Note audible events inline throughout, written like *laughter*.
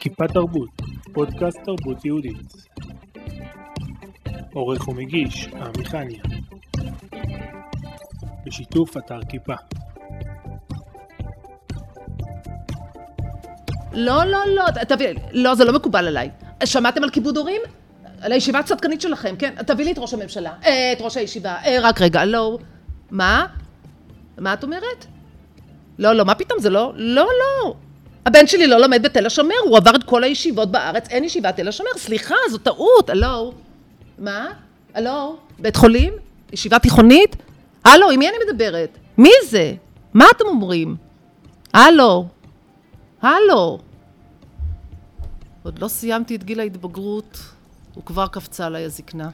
כיפה תרבות, פודקאסט תרבות יהודית. עורך ומגיש, עמיחניה. בשיתוף אתר כיפה. לא, לא, לא, תביא, לא, זה לא מקובל עליי. שמעתם על כיבוד הורים? על הישיבה הצדקנית שלכם, כן? תביא לי את ראש הממשלה, אה, את ראש הישיבה, אה, רק רגע, לא. מה? מה את אומרת? לא, לא, מה פתאום, זה לא, לא, לא. הבן שלי לא לומד בתל השומר, הוא עבר את כל הישיבות בארץ, אין ישיבת תל השומר, סליחה, זו טעות, הלו. מה? הלו? בית חולים? ישיבה תיכונית? הלו, עם מי אני מדברת? מי זה? מה אתם אומרים? הלו? הלו? עוד לא סיימתי את גיל ההתבגרות, וכבר קפצה עליי הזקנה.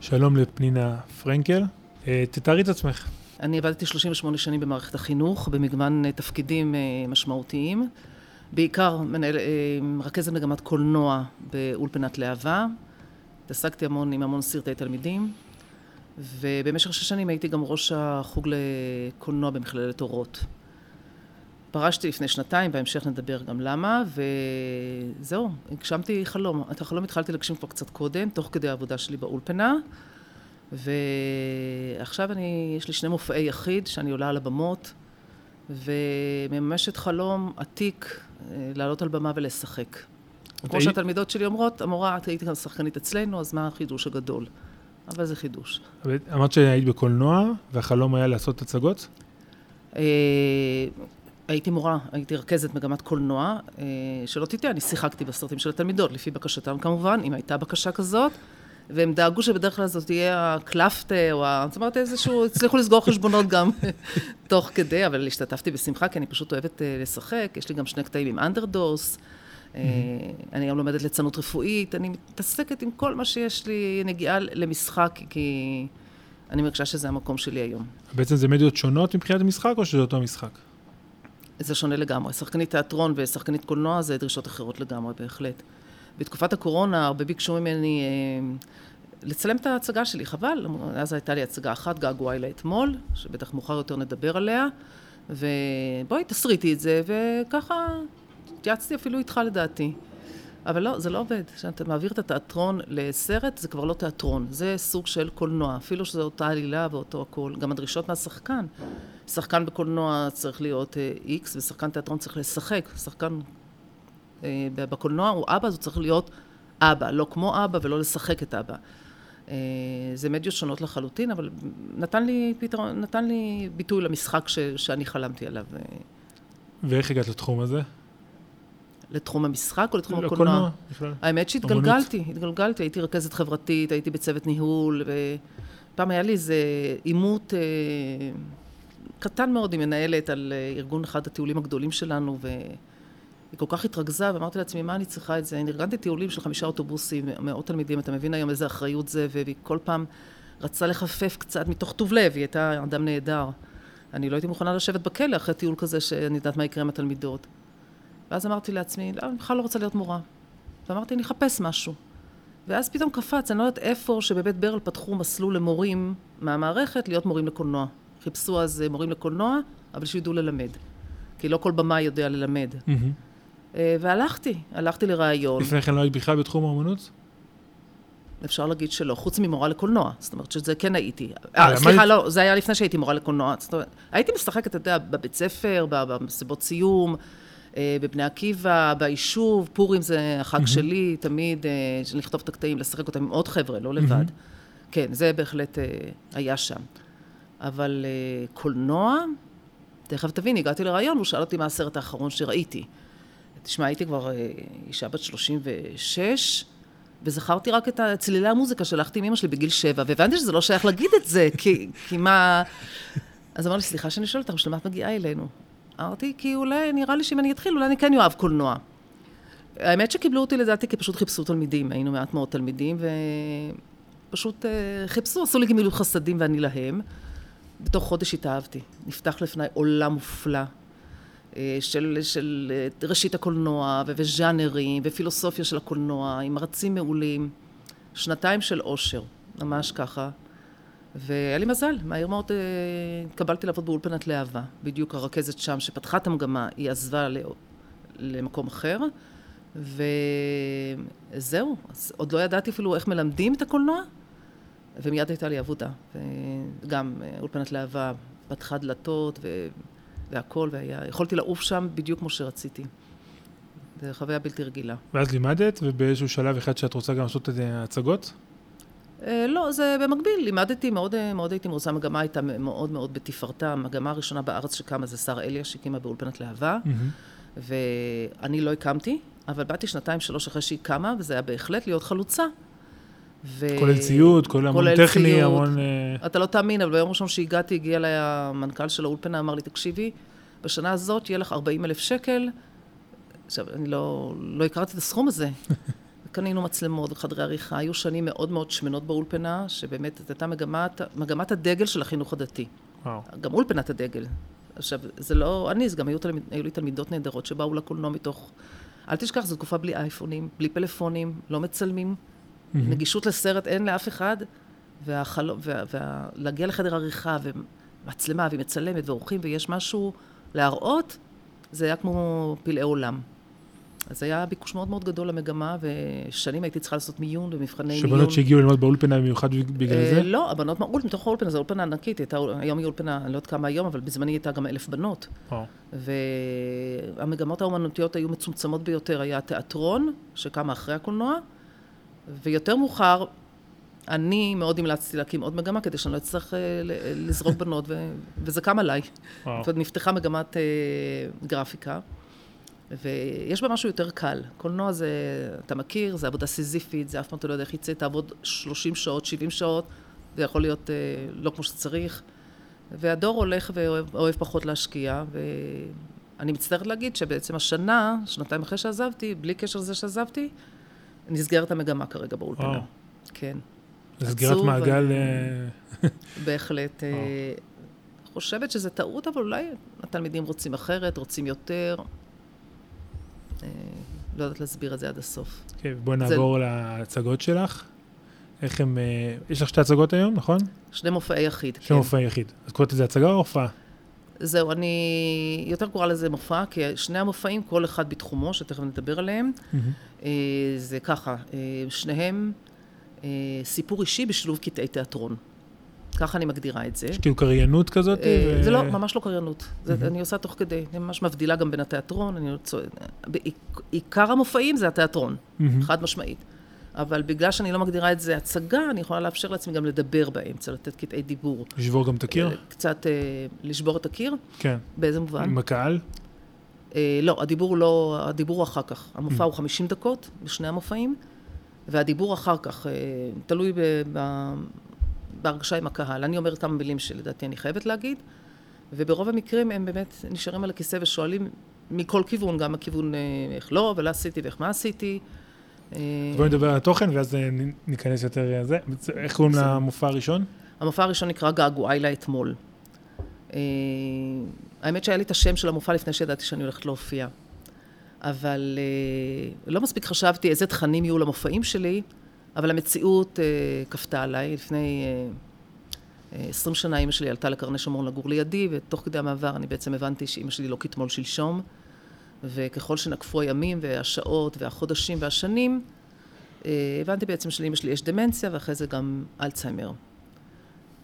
שלום לפנינה פרנקל. אה, תתארי את עצמך. אני עבדתי 38 שנים במערכת החינוך, במגוון אה, תפקידים אה, משמעותיים. בעיקר מנהל, מרכזת מגמת קולנוע באולפנת להבה. התעסקתי המון עם המון סרטי תלמידים, ובמשך שש שנים הייתי גם ראש החוג לקולנוע במכללת אורות. פרשתי לפני שנתיים, בהמשך נדבר גם למה, וזהו, הגשמתי חלום. את החלום התחלתי להגשים כבר קצת קודם, תוך כדי העבודה שלי באולפנה, ועכשיו אני, יש לי שני מופעי יחיד, שאני עולה על הבמות, ומממשת חלום עתיק אה, לעלות על במה ולשחק. כמו שהתלמידות שלי אומרות, המורה, את היית גם שחקנית אצלנו, אז מה החידוש הגדול? אבל זה חידוש. אמרת שהיית בקולנוע, והחלום היה לעשות הצגות? אה, הייתי מורה, הייתי רכזת מגמת קולנוע, אה, שלא תטעה, אני שיחקתי בסרטים של התלמידות, לפי בקשתם כמובן, אם הייתה בקשה כזאת, והם דאגו שבדרך כלל זאת תהיה הקלפטה, או ה... זאת אומרת, איזשהו, הצליחו לסגור חשבונות גם *laughs* תוך כדי, אבל השתתפתי בשמחה, כי אני פשוט אוהבת אה, לשחק, יש לי גם שני קטעים עם אנדרדוס, אה, אני גם לומדת ליצנות רפואית, אני מתעסקת עם כל מה שיש לי נגיעה למשחק, כי אני מרגישה שזה המקום שלי היום. בעצם זה מדיות שונות מבחינת המשחק, או שזה אותו משחק? זה שונה לגמרי. שחקנית תיאטרון ושחקנית קולנוע זה דרישות אחרות לגמרי, בהחלט. בתקופת הקורונה הרבה ביקשו ממני אה, לצלם את ההצגה שלי, חבל. אז הייתה לי הצגה אחת, געגועי לאתמול, שבטח מאוחר יותר נדבר עליה, ובואי תסריטי את זה, וככה התייעצתי אפילו איתך לדעתי. אבל לא, זה לא עובד. כשאתה מעביר את התיאטרון לסרט, זה כבר לא תיאטרון, זה סוג של קולנוע, אפילו שזו אותה עלילה ואותו הכל. גם הדרישות מהשחקן. שחקן בקולנוע צריך להיות איקס, uh, ושחקן תיאטרון צריך לשחק. שחקן בקולנוע הוא אבא, אז הוא צריך להיות אבא, לא כמו אבא ולא לשחק את אבא. Uh, זה מדיות שונות לחלוטין, אבל נתן לי, פתרון, נתן לי ביטוי למשחק ש, שאני חלמתי עליו. ואיך הגעת לתחום הזה? לתחום המשחק או לתחום הקולנוע? לקולנוע, בכלל. האמת שהתגלגלתי, התגלגלתי, הייתי רכזת חברתית, הייתי בצוות ניהול, ופעם היה לי איזה עימות אה, קטן מאוד עם מנהלת על אה, ארגון אחד הטיולים הגדולים שלנו, והיא כל כך התרכזה, ואמרתי לעצמי, מה אני צריכה את זה? אני ארגנתי טיולים של חמישה אוטובוסים, מאות תלמידים, אתה מבין היום איזה אחריות זה, והיא כל פעם רצה לחפף קצת מתוך טוב לב, היא הייתה אדם נהדר. אני לא הייתי מוכנה לשבת בכלא אחרי טיול כזה, שאני יודעת מה יקרה עם התלמידות. ואז אמרתי לעצמי, לא, אני בכלל לא רוצה להיות מורה. ואמרתי, אני אחפש משהו. ואז פתאום קפץ, אני לא יודעת איפה שבבית ברל פתחו מסלול למורים מהמערכת להיות מורים לקולנוע. חיפשו אז אה, מורים לקולנוע, אבל שידעו ללמד. כי לא כל במה יודע ללמד. Mm-hmm. והלכתי, הלכתי לראיון. לפני כן לא היית בכלל בתחום האמנות? אפשר להגיד שלא, חוץ ממורה לקולנוע. זאת אומרת שזה כן הייתי. אה, סליחה, לא, זה היה לפני שהייתי מורה לקולנוע. זאת אומרת, הייתי משחקת, אתה יודע, בבית ספר, במסיבות סיום. אה, בבני עקיבא, ביישוב, פורים זה החג. שלי, תמיד אה, לכתוב את הקטעים, לשחק אותם עם עוד חבר'ה, לא לבד. כן, זה בהחלט אה, היה שם. אבל קולנוע, תכף תבין, הגעתי לרעיון, הוא שאל אותי מה הסרט האחרון שראיתי. תשמע, הייתי כבר אישה בת 36, וזכרתי רק את צלילי המוזיקה שהלכתי עם אמא שלי בגיל שבע, והבנתי שזה לא שייך להגיד את זה, כי, כי מה... אז אמר לי, סליחה שאני שואלת אותך, בשביל מה את מגיעה אלינו? אמרתי, כי אולי, נראה לי שאם אני אתחיל, אולי אני כן אוהב קולנוע. האמת שקיבלו אותי לדעתי כי פשוט חיפשו תלמידים, היינו מעט מאוד תלמידים, ופשוט אה, חיפשו, עשו לי גמילות חסדים ואני להם. בתוך חודש התאהבתי. נפתח לפניי עולם מופלא אה, של, של אה, ראשית הקולנוע, וז'אנרים, ופילוסופיה של הקולנוע, עם מרצים מעולים. שנתיים של אושר, ממש ככה. והיה לי מזל, מהר מאוד התקבלתי לעבוד באולפנת להבה. בדיוק הרכזת שם שפתחה את המגמה, היא עזבה למקום אחר, וזהו, אז עוד לא ידעתי אפילו איך מלמדים את הקולנוע, ומיד הייתה לי עבודה. וגם אולפנת להבה פתחה דלתות ו... והכל, ויכולתי לעוף שם בדיוק כמו שרציתי. זו חוויה בלתי רגילה. ואז לימדת, ובאיזשהו שלב אחד שאת רוצה גם לעשות את הצגות? אה, לא, זה במקביל, לימדתי, מאוד, אה, מאוד הייתי מרוצה, המגמה הייתה מאוד מאוד בתפארתה, המגמה הראשונה בארץ שקמה זה שרה אליה, שהקימה באולפנת להבה. ואני לא הקמתי, אבל באתי שנתיים, שלוש אחרי שהיא קמה, וזה היה בהחלט להיות חלוצה. ו... כולל ציוד, כולל המון טכני, ציוד. המון... אה, אתה לא תאמין, אבל ביום ראשון שהגעתי, הגיע אליי המנכ"ל של האולפנה, אמר לי, תקשיבי, בשנה הזאת יהיה לך 40 אלף שקל. עכשיו, אני לא, לא הכרתי את הסכום הזה. *laughs* קנינו מצלמות וחדרי עריכה, היו שנים מאוד מאוד שמנות באולפנה, שבאמת זאת הייתה מגמת, מגמת הדגל של החינוך הדתי. וואו. גם אולפנת הדגל. עכשיו, זה לא אני, זה גם היו, תלמיד, היו לי תלמידות נהדרות שבאו לקולנוע מתוך... אל תשכח, זו תקופה בלי אייפונים, בלי פלאפונים, לא מצלמים. Mm-hmm. נגישות לסרט אין לאף אחד, והחלום, וה, וה, להגיע לחדר עריכה, ומצלמה, והיא מצלמת, ואורחים, ויש משהו להראות, זה היה כמו פלאי עולם. אז היה ביקוש מאוד מאוד גדול למגמה, ושנים הייתי צריכה לעשות מיון ומבחני מיון. שבנות שהגיעו ללמוד באולפנה במיוחד בגלל אה, זה? לא, הבנות מהאולפנה, מתוך האולפנה, זו אולפנה ענקית, הייתה, היום היא אולפנה, אני לא יודעת כמה היום, אבל בזמני הייתה גם אלף בנות. והמגמות האומנותיות היו מצומצמות ביותר, היה תיאטרון, שקמה אחרי הקולנוע, ויותר מאוחר, אני מאוד המלצתי להקים עוד מגמה, כדי שאני לא אצטרך אה, לזרוק בנות, וזה קם עליי. וואו. נפתחה מגמת אה, גרפיקה. ויש בה משהו יותר קל. קולנוע זה, אתה מכיר, זה עבודה סיזיפית, זה אף פעם אתה לא יודע איך יצא, תעבוד 30 שעות, 70 שעות, זה יכול להיות אה, לא כמו שצריך. והדור הולך ואוהב פחות להשקיע, ואני מצטערת להגיד שבעצם השנה, שנתיים אחרי שעזבתי, בלי קשר לזה שעזבתי, נסגרת המגמה כרגע באולפנה. וואו. כן. סגירת מעגל... אה, *laughs* בהחלט. אה, חושבת שזה טעות, אבל אולי התלמידים רוצים אחרת, רוצים יותר. אה, לא יודעת להסביר את זה עד הסוף. כן, בואי נעבור זה... להצגות שלך. איך הם... יש לך שתי הצגות היום, נכון? שני מופעי יחיד, שני כן. שני מופעי יחיד. אז קוראת לזה הצגה או הופעה? זהו, אני יותר קוראה לזה מופע, כי שני המופעים, כל אחד בתחומו, שתכף נדבר עליהם, mm-hmm. זה ככה, שניהם סיפור אישי בשילוב קטעי תיאטרון. ככה אני מגדירה את זה. יש כאילו קריינות כזאת? אה, ו... זה לא, ממש לא קריינות. זה, mm-hmm. אני עושה תוך כדי, אני ממש מבדילה גם בין התיאטרון, אני רוצה... עיקר המופעים זה התיאטרון, mm-hmm. חד משמעית. אבל בגלל שאני לא מגדירה את זה הצגה, אני יכולה לאפשר לעצמי גם לדבר באמצע, לתת קטעי דיבור. לשבור גם את הקיר? אה, קצת אה, לשבור את הקיר? כן. באיזה מובן? עם הקהל? אה, לא, הדיבור לא, הדיבור הוא אחר כך. המופע mm-hmm. הוא 50 דקות בשני המופעים, והדיבור אחר כך, אה, תלוי ב, ב, בהרגשה עם הקהל. אני אומרת כמה מילים שלדעתי אני חייבת להגיד, וברוב המקרים הם באמת נשארים על הכיסא ושואלים מכל כיוון, גם הכיוון אה, איך לא, ולא עשיתי ואיך מה עשיתי. אה, בואי נדבר על התוכן ואז אה, ניכנס יותר לזה. איך קוראים למופע הראשון? המופע הראשון נקרא געגועי לאתמול. האמת שהיה לי את השם של המופע לפני שידעתי שאני הולכת להופיע. אבל לא מספיק חשבתי איזה תכנים יהיו למופעים שלי, אבל המציאות כפתה עליי. לפני uh, uh, 20 שנה אימא שלי עלתה לקרני שומרון לגור לידי, ותוך כדי המעבר אני בעצם הבנתי שאימא שלי לא כתמול שלשום, וככל שנקפו הימים והשעות והחודשים והשנים, uh, הבנתי בעצם שלאימא שלי יש דמנציה, ואחרי זה גם אלצהיימר.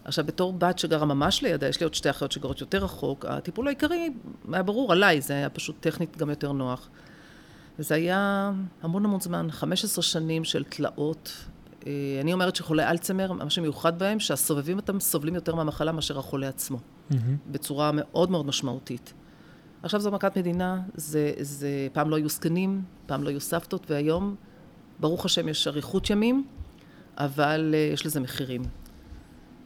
עכשיו, בתור בת שגרה ממש לידה, יש לי עוד שתי אחיות שגרות יותר רחוק, הטיפול העיקרי היה ברור עליי, זה היה פשוט טכנית גם יותר נוח. וזה היה המון המון זמן, 15 שנים של תלאות. אה, אני אומרת שחולי אלצמר, מה שמיוחד בהם, שהסובבים אותם סובלים יותר מהמחלה מאשר החולה עצמו, mm-hmm. בצורה מאוד מאוד משמעותית. עכשיו זו מכת מדינה, זה, זה, פעם לא היו זקנים, פעם לא היו סבתות, והיום, ברוך השם, יש אריכות ימים, אבל uh, יש לזה מחירים.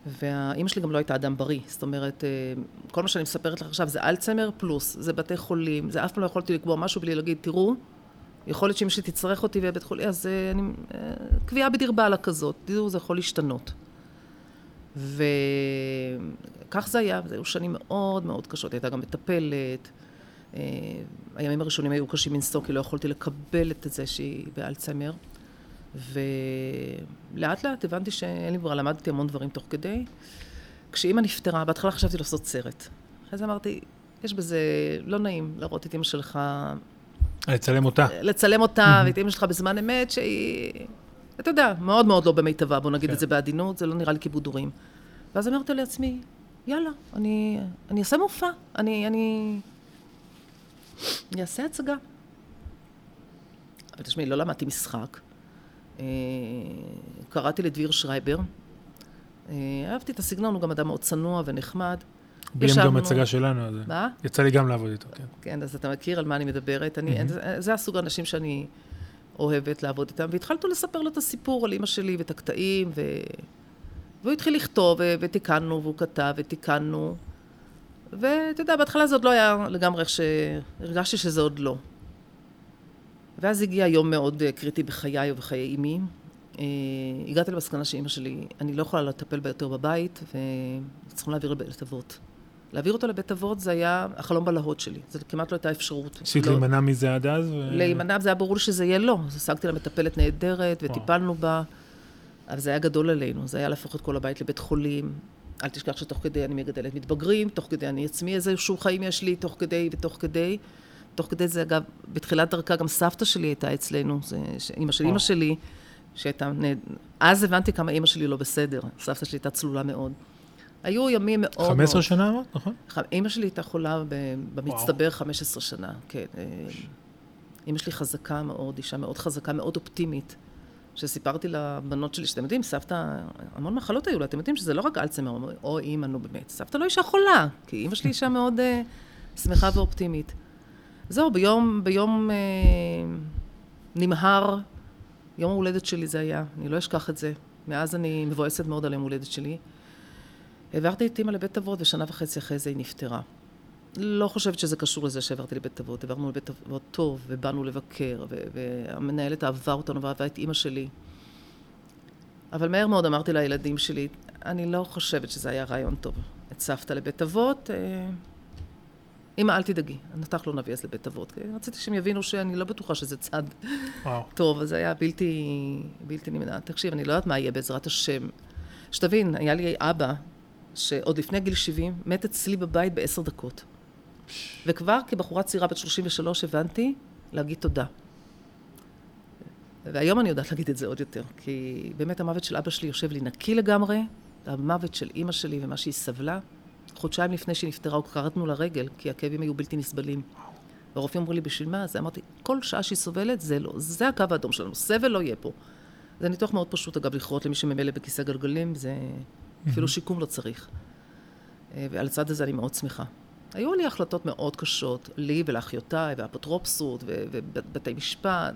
והאימא שלי גם לא הייתה אדם בריא, זאת אומרת, uh, כל מה שאני מספרת לך עכשיו זה אלצמר פלוס, זה בתי חולים, זה אף פעם לא יכולתי לקבוע משהו בלי להגיד, תראו, יכול להיות שאם שתצטרך אותי בבית חולים, אז אה, אני... אה, קביעה בדיר באללה כזאת, תדעו, זה יכול להשתנות. וכך זה היה, זה היו שנים מאוד מאוד קשות, הייתה גם מטפלת. הימים הראשונים היו קשים מנשוא, כי לא יכולתי לקבל את זה שהיא באלצהיימר. ולאט לאט הבנתי שאין לי ברירה, למדתי המון דברים תוך כדי. כשאימא נפטרה, בהתחלה חשבתי לעשות סרט. אחרי זה אמרתי, יש בזה לא נעים להראות את אימא שלך... לצלם אותה. לצלם אותה, ואת אימא שלך בזמן אמת, שהיא, אתה יודע, מאוד מאוד לא במיטבה, בוא נגיד כן. את זה בעדינות, זה לא נראה לי כיבוד הורים. ואז אמרתי לעצמי, יאללה, אני, אני אעשה מופע, אני, אני, אני אעשה הצגה. אבל תשמעי, לא למדתי משחק. אה, קראתי לדביר שרייבר. אה, אהבתי את הסגנון, הוא גם אדם מאוד צנוע ונחמד. ביים גם הצגה שלנו, אז מה? יצא לי גם לעבוד איתו, כן. כן, אז אתה מכיר על מה אני מדברת. אני, mm-hmm. זה הסוג האנשים שאני אוהבת לעבוד איתם. והתחלתי לספר לו את הסיפור על אימא שלי ואת הקטעים, ו... והוא התחיל לכתוב, ותיקנו, והוא כתב, ותיקנו. ואתה יודע, בהתחלה זה עוד לא היה לגמרי איך שהרגשתי שזה עוד לא. ואז הגיע יום מאוד אה, קריטי בחיי ובחיי אימי. אה, הגעתי למסקנה שאימא שלי, אני לא יכולה לטפל בה יותר בבית, וצריכים להעביר לבית אבות. להעביר אותו לבית אבות זה היה החלום בלהות שלי, זה כמעט לא הייתה אפשרות. ניסית לא... להימנע מזה עד אז? ו... להימנע, זה היה ברור שזה יהיה לא. אז השגתי לה מטפלת נהדרת, וטיפלנו בה, אבל זה היה גדול עלינו, זה היה להפוך את כל הבית לבית חולים. אל תשכח שתוך כדי אני מגדלת מתבגרים, תוך כדי אני עצמי איזשהו חיים יש לי, תוך כדי ותוך כדי. תוך כדי זה, אגב, בתחילת דרכה גם סבתא שלי הייתה אצלנו, זה אימא של אימא שלי, שהייתה... אז הבנתי כמה אימא שלי לא בסדר, סבתא שלי הייתה צלולה מאוד. היו ימים מאוד... 15 מאוד... שנה אמרת, נכון? אימא שלי הייתה חולה במצטבר 15 שנה, כן. אה, אימא שלי חזקה מאוד, אישה מאוד חזקה, מאוד אופטימית. שסיפרתי לבנות שלי, שאתם יודעים, סבתא, המון מחלות היו לה, אתם יודעים שזה לא רק אלצמר, או אימא, נו באמת, סבתא לא אישה חולה, כי אימא שלי אישה מאוד uh, שמחה ואופטימית. זהו, ביום, ביום אה, נמהר, יום ההולדת שלי זה היה, אני לא אשכח את זה. מאז אני מבואסת מאוד על יום ההולדת שלי. העברתי את אימא לבית אבות, ושנה וחצי אחרי זה היא נפטרה. לא חושבת שזה קשור לזה שהעברתי לבית אבות. העברנו לבית אבות טוב, ובאנו לבקר, והמנהלת אהבה אותנו ואהבה את אימא שלי. אבל מהר מאוד אמרתי לילדים שלי, אני לא חושבת שזה היה רעיון טוב. את סבתא לבית אבות, אה, אמא, אל תדאגי, נתח לא נביא אז לבית אבות. רציתי שהם יבינו שאני לא בטוחה שזה צד וואו. טוב, אז זה היה בלתי, בלתי נמנע. תקשיב, אני לא יודעת מה יהיה בעזרת השם. שתבין, היה לי אבא, שעוד לפני גיל 70, מת אצלי בבית בעשר דקות. וכבר כבחורה צעירה בת 33 הבנתי להגיד תודה. והיום אני יודעת להגיד את זה עוד יותר, כי באמת המוות של אבא שלי יושב לי נקי לגמרי, המוות של אימא שלי ומה שהיא סבלה. חודשיים לפני שהיא נפטרה, הוא כרתנו לה רגל, כי הכאבים היו בלתי נסבלים. והרופאים אמרו לי, בשביל מה? אז אמרתי, כל שעה שהיא סובלת, זה לא, זה הקו האדום שלנו, סבל לא יהיה פה. זה ניתוח מאוד פשוט, אגב, לכרות למי שממילא בכיסא גלגלים, זה אפילו שיקום לא צריך. אה, ועל הצד הזה אני מאוד שמחה. היו לי החלטות מאוד קשות, לי ולאחיותיי, ואפוטרופסות, ובתי משפט.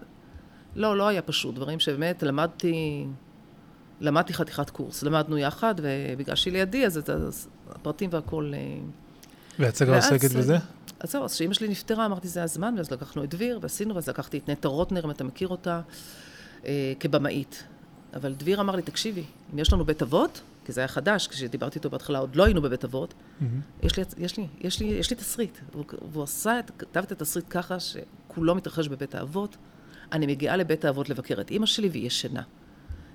לא, לא היה פשוט. דברים שבאמת למדתי למדתי חתיכת קורס, למדנו יחד, ובגלל שהיא לידי, אז את הפרטים והכל... אה, והצגה עוסקת בזה? אז זהו, אז כשאימא שלי נפטרה, אמרתי, זה הזמן, ואז לקחנו את דביר, ועשינו, ואז לקחתי את נטע רוטנר, אם אתה מכיר אותה, אה, כבמאית. אבל דביר אמר לי, תקשיבי, אם יש לנו בית אבות, כי זה היה חדש, כשדיברתי איתו בהתחלה, עוד לא היינו בבית אבות, mm-hmm. יש, לי, יש, לי, יש, לי, יש לי תסריט. והוא, והוא עשה, כתב את התסריט ככה, שכולו מתרחש בבית האבות. אני מגיעה לבית האבות לבקר את אימא שלי, והיא ישנה.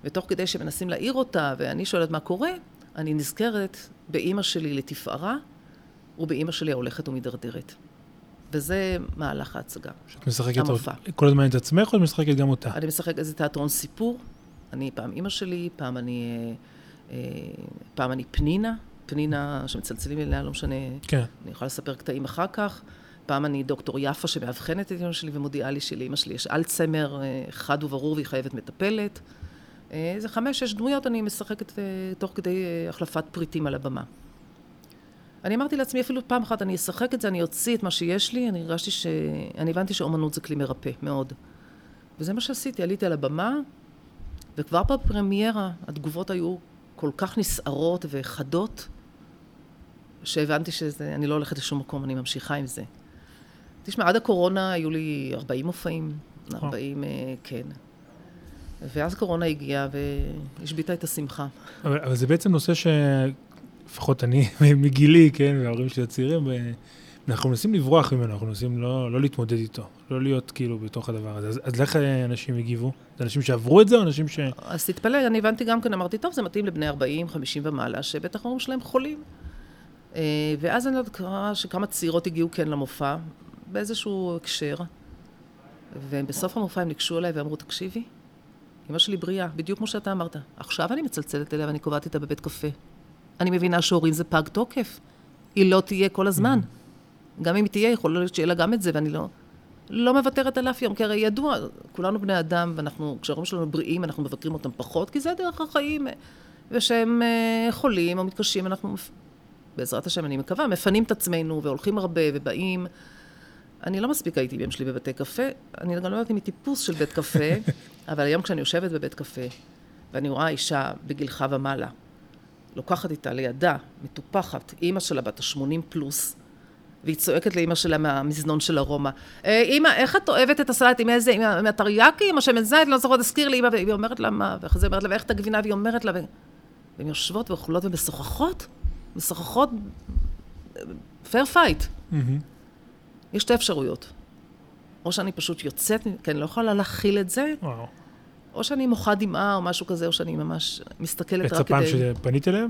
ותוך כדי שמנסים להעיר אותה, ואני שואלת מה קורה, אני נזכרת באימא שלי לתפארה, ובאימא שלי ההולכת ומידרדרת. וזה מהלך ההצגה. שאת משחקת המופע. כל הזמן את עצמך, או את משחקת גם אותה? אני משחקת איזה תיאטרון סיפור. אני פעם אימא שלי, פעם אני, אה, פעם אני פנינה, פנינה שמצלצלים אליה, לא משנה. כן. אני יכולה לספר קטעים אחר כך. פעם אני דוקטור יפה שמאבחנת את אימא שלי ומודיעה לי שלאימא שלי יש אלצמר אה, חד וברור והיא חייבת מטפלת. איזה חמש, שש דמויות אני משחקת אה, תוך כדי אה, החלפת פריטים על הבמה. אני אמרתי לעצמי, אפילו פעם אחת אני אשחק את זה, אני אוציא את מה שיש לי, אני הרגשתי ש... אני הבנתי שאומנות זה כלי מרפא, מאוד. וזה מה שעשיתי, עליתי על הבמה, וכבר בפרמיירה התגובות היו כל כך נסערות וחדות, שהבנתי שאני לא הולכת לשום מקום, אני ממשיכה עם זה. תשמע, עד הקורונה היו לי 40 מופעים, 40, אה, כן. ואז קורונה הגיעה והשביתה את השמחה. אבל, אבל זה בעצם נושא שלפחות אני, *laughs* מגילי, כן, וההורים שלי הצעירים, אנחנו מנסים לברוח ממנו, אנחנו מנסים לא, לא להתמודד איתו, לא להיות כאילו בתוך הדבר הזה. אז, אז איך אנשים הגיבו? זה אנשים שעברו את זה או אנשים ש... אז תתפלא, אני הבנתי גם כן, אמרתי, טוב, זה מתאים לבני 40, 50 ומעלה, שבטח ההורים שלהם חולים. אה, ואז אני לא יודעת שכמה צעירות הגיעו כן למופע, באיזשהו הקשר, ובסוף המופע הם ניגשו אליי ואמרו, תקשיבי, אמא שלי בריאה, בדיוק כמו שאתה אמרת. עכשיו אני מצלצלת אליה ואני קובעת איתה בבית קפה. אני מבינה שהורים זה פג תוקף. היא לא תהיה כל הזמן. Mm-hmm. גם אם היא תהיה, יכול להיות שיהיה לה גם את זה, ואני לא, לא מוותרת על אף יום, כי הרי ידוע, כולנו בני אדם, ואנחנו, כשההורים שלנו בריאים, אנחנו מבקרים אותם פחות, כי זה דרך החיים. ושהם uh, חולים או מתקשים, אנחנו, בעזרת השם, אני מקווה, מפנים את עצמנו והולכים הרבה ובאים. אני לא מספיק הייתי עם אמא שלי בבתי קפה, אני גם לא יודעת אם היא טיפוס של בית קפה, *laughs* אבל היום כשאני יושבת בבית קפה, ואני רואה אישה בגילך ומעלה, לוקחת איתה לידה, מטופחת, אימא שלה בת ה-80 פלוס, והיא צועקת לאימא שלה מהמזנון של הרומא, אה, אימא, איך את אוהבת את הסלט? עם איזה, עם הטריאקי, עם השמן זית, לא זוכרת, תזכיר לי, אימא, והיא אומרת לה מה, ואחרי זה אומרת לה, ואיך את הגבינה, והיא אומרת לה, והן יושבות ואוכלות ומשוחחות, משוחחות, fair fight. יש שתי אפשרויות. או שאני פשוט יוצאת, כי אני לא יכולה להכיל את זה, וואו. או שאני מוחה דמעה או משהו כזה, או שאני ממש מסתכלת רק כדי... יצא פעם שפנית אליהם?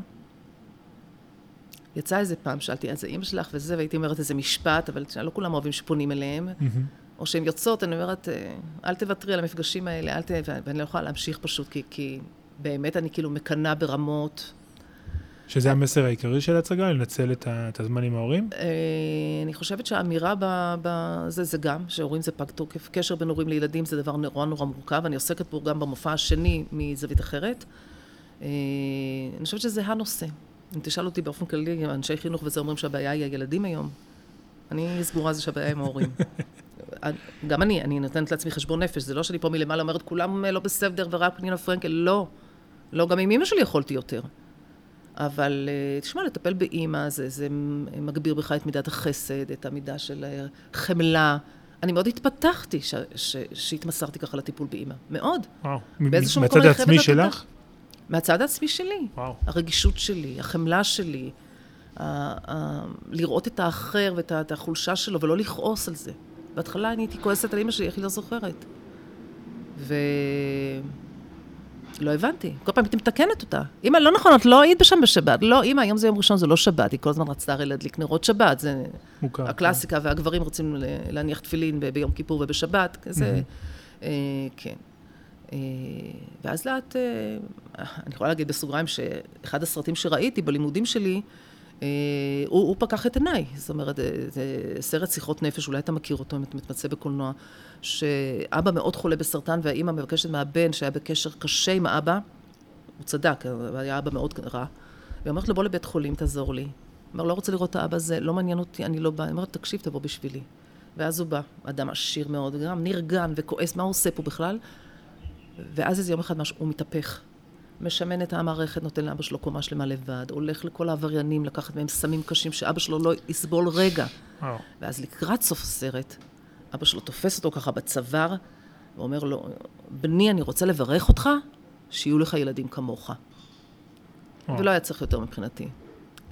יצא איזה פעם, שאלתי, אז זה אימא שלך וזה, והייתי אומרת איזה משפט, אבל לא כולם אוהבים שפונים אליהם. Mm-hmm. או שהן יוצאות, אני אומרת, אה, אל תוותרי על המפגשים האלה, אל ת... ואני לא יכולה להמשיך פשוט, כי, כי באמת אני כאילו מקנאה ברמות. שזה המסר העיקרי של ההצגה, לנצל את הזמן עם ההורים? אה, אני חושבת שהאמירה בזה זה גם, שהורים זה פג תוקף. קשר בין הורים לילדים זה דבר נורא נורא מורכב. אני עוסקת פה גם במופע השני מזווית אחרת. אה, אני חושבת שזה הנושא. אם תשאל אותי באופן כללי, אנשי חינוך וזה אומרים שהבעיה היא הילדים היום. אני סגורה זה שהבעיה עם ההורים. *laughs* גם אני, אני נותנת לעצמי חשבון נפש, זה לא שאני פה מלמעלה אומרת, כולם לא בסדר ורק פנינה פרנקל, לא. לא, גם עם אמא שלי יכולתי יותר. אבל אה, תשמע, לטפל באימא, זה, זה מגביר בך את מידת החסד, את המידה של אה, חמלה. אני מאוד התפתחתי ש, ש, שהתמסרתי ככה לטיפול באימא. מאוד. וואו. מהצד העצמי שלך? מהצד העצמי שלי. וואו. הרגישות שלי, החמלה שלי, ה, ה, לראות את האחר ואת החולשה שלו ולא לכעוס על זה. בהתחלה אני הייתי כועסת על אימא שלי, איך היא לא זוכרת. ו... לא הבנתי. כל פעם הייתי מתקנת אותה. אמא, לא נכון, את לא היית בשם בשבת. לא, אמא, היום זה יום ראשון, זה לא שבת. היא כל הזמן רצתה הרי להדליק נרות שבת. זה מוכר. הקלאסיקה, כן. והגברים רוצים להניח תפילין ביום כיפור ובשבת. כזה, אה, כן. אה, ואז לאט, אה, אני יכולה להגיד בסוגריים שאחד הסרטים שראיתי בלימודים שלי, אה, הוא, הוא פקח את עיניי. זאת אומרת, זה סרט שיחות נפש, אולי אתה מכיר אותו אם אתה מתמצא בקולנוע, שאבא מאוד חולה בסרטן והאימא מבקשת מהבן שהיה בקשר קשה עם האבא, הוא צדק, היה אבא מאוד רע, והיא אומרת לו, בוא לבית חולים, תעזור לי. אומר, לא רוצה לראות את האבא הזה, לא מעניין אותי, אני לא בא. היא אומרת, תקשיב, תבוא בשבילי. ואז הוא בא, אדם עשיר מאוד, גם נרגן וכועס, מה הוא עושה פה בכלל? ואז איזה יום אחד משהו, הוא מתהפך. משמן את המערכת, נותן לאבא שלו קומה שלמה לבד, הולך לכל העבריינים לקחת מהם סמים קשים שאבא שלו לא יסבול רגע. Oh. ואז לקראת סוף הסרט, אבא שלו תופס אותו ככה בצוואר, ואומר לו, בני, אני רוצה לברך אותך, שיהיו לך ילדים כמוך. Oh. ולא היה צריך יותר מבחינתי.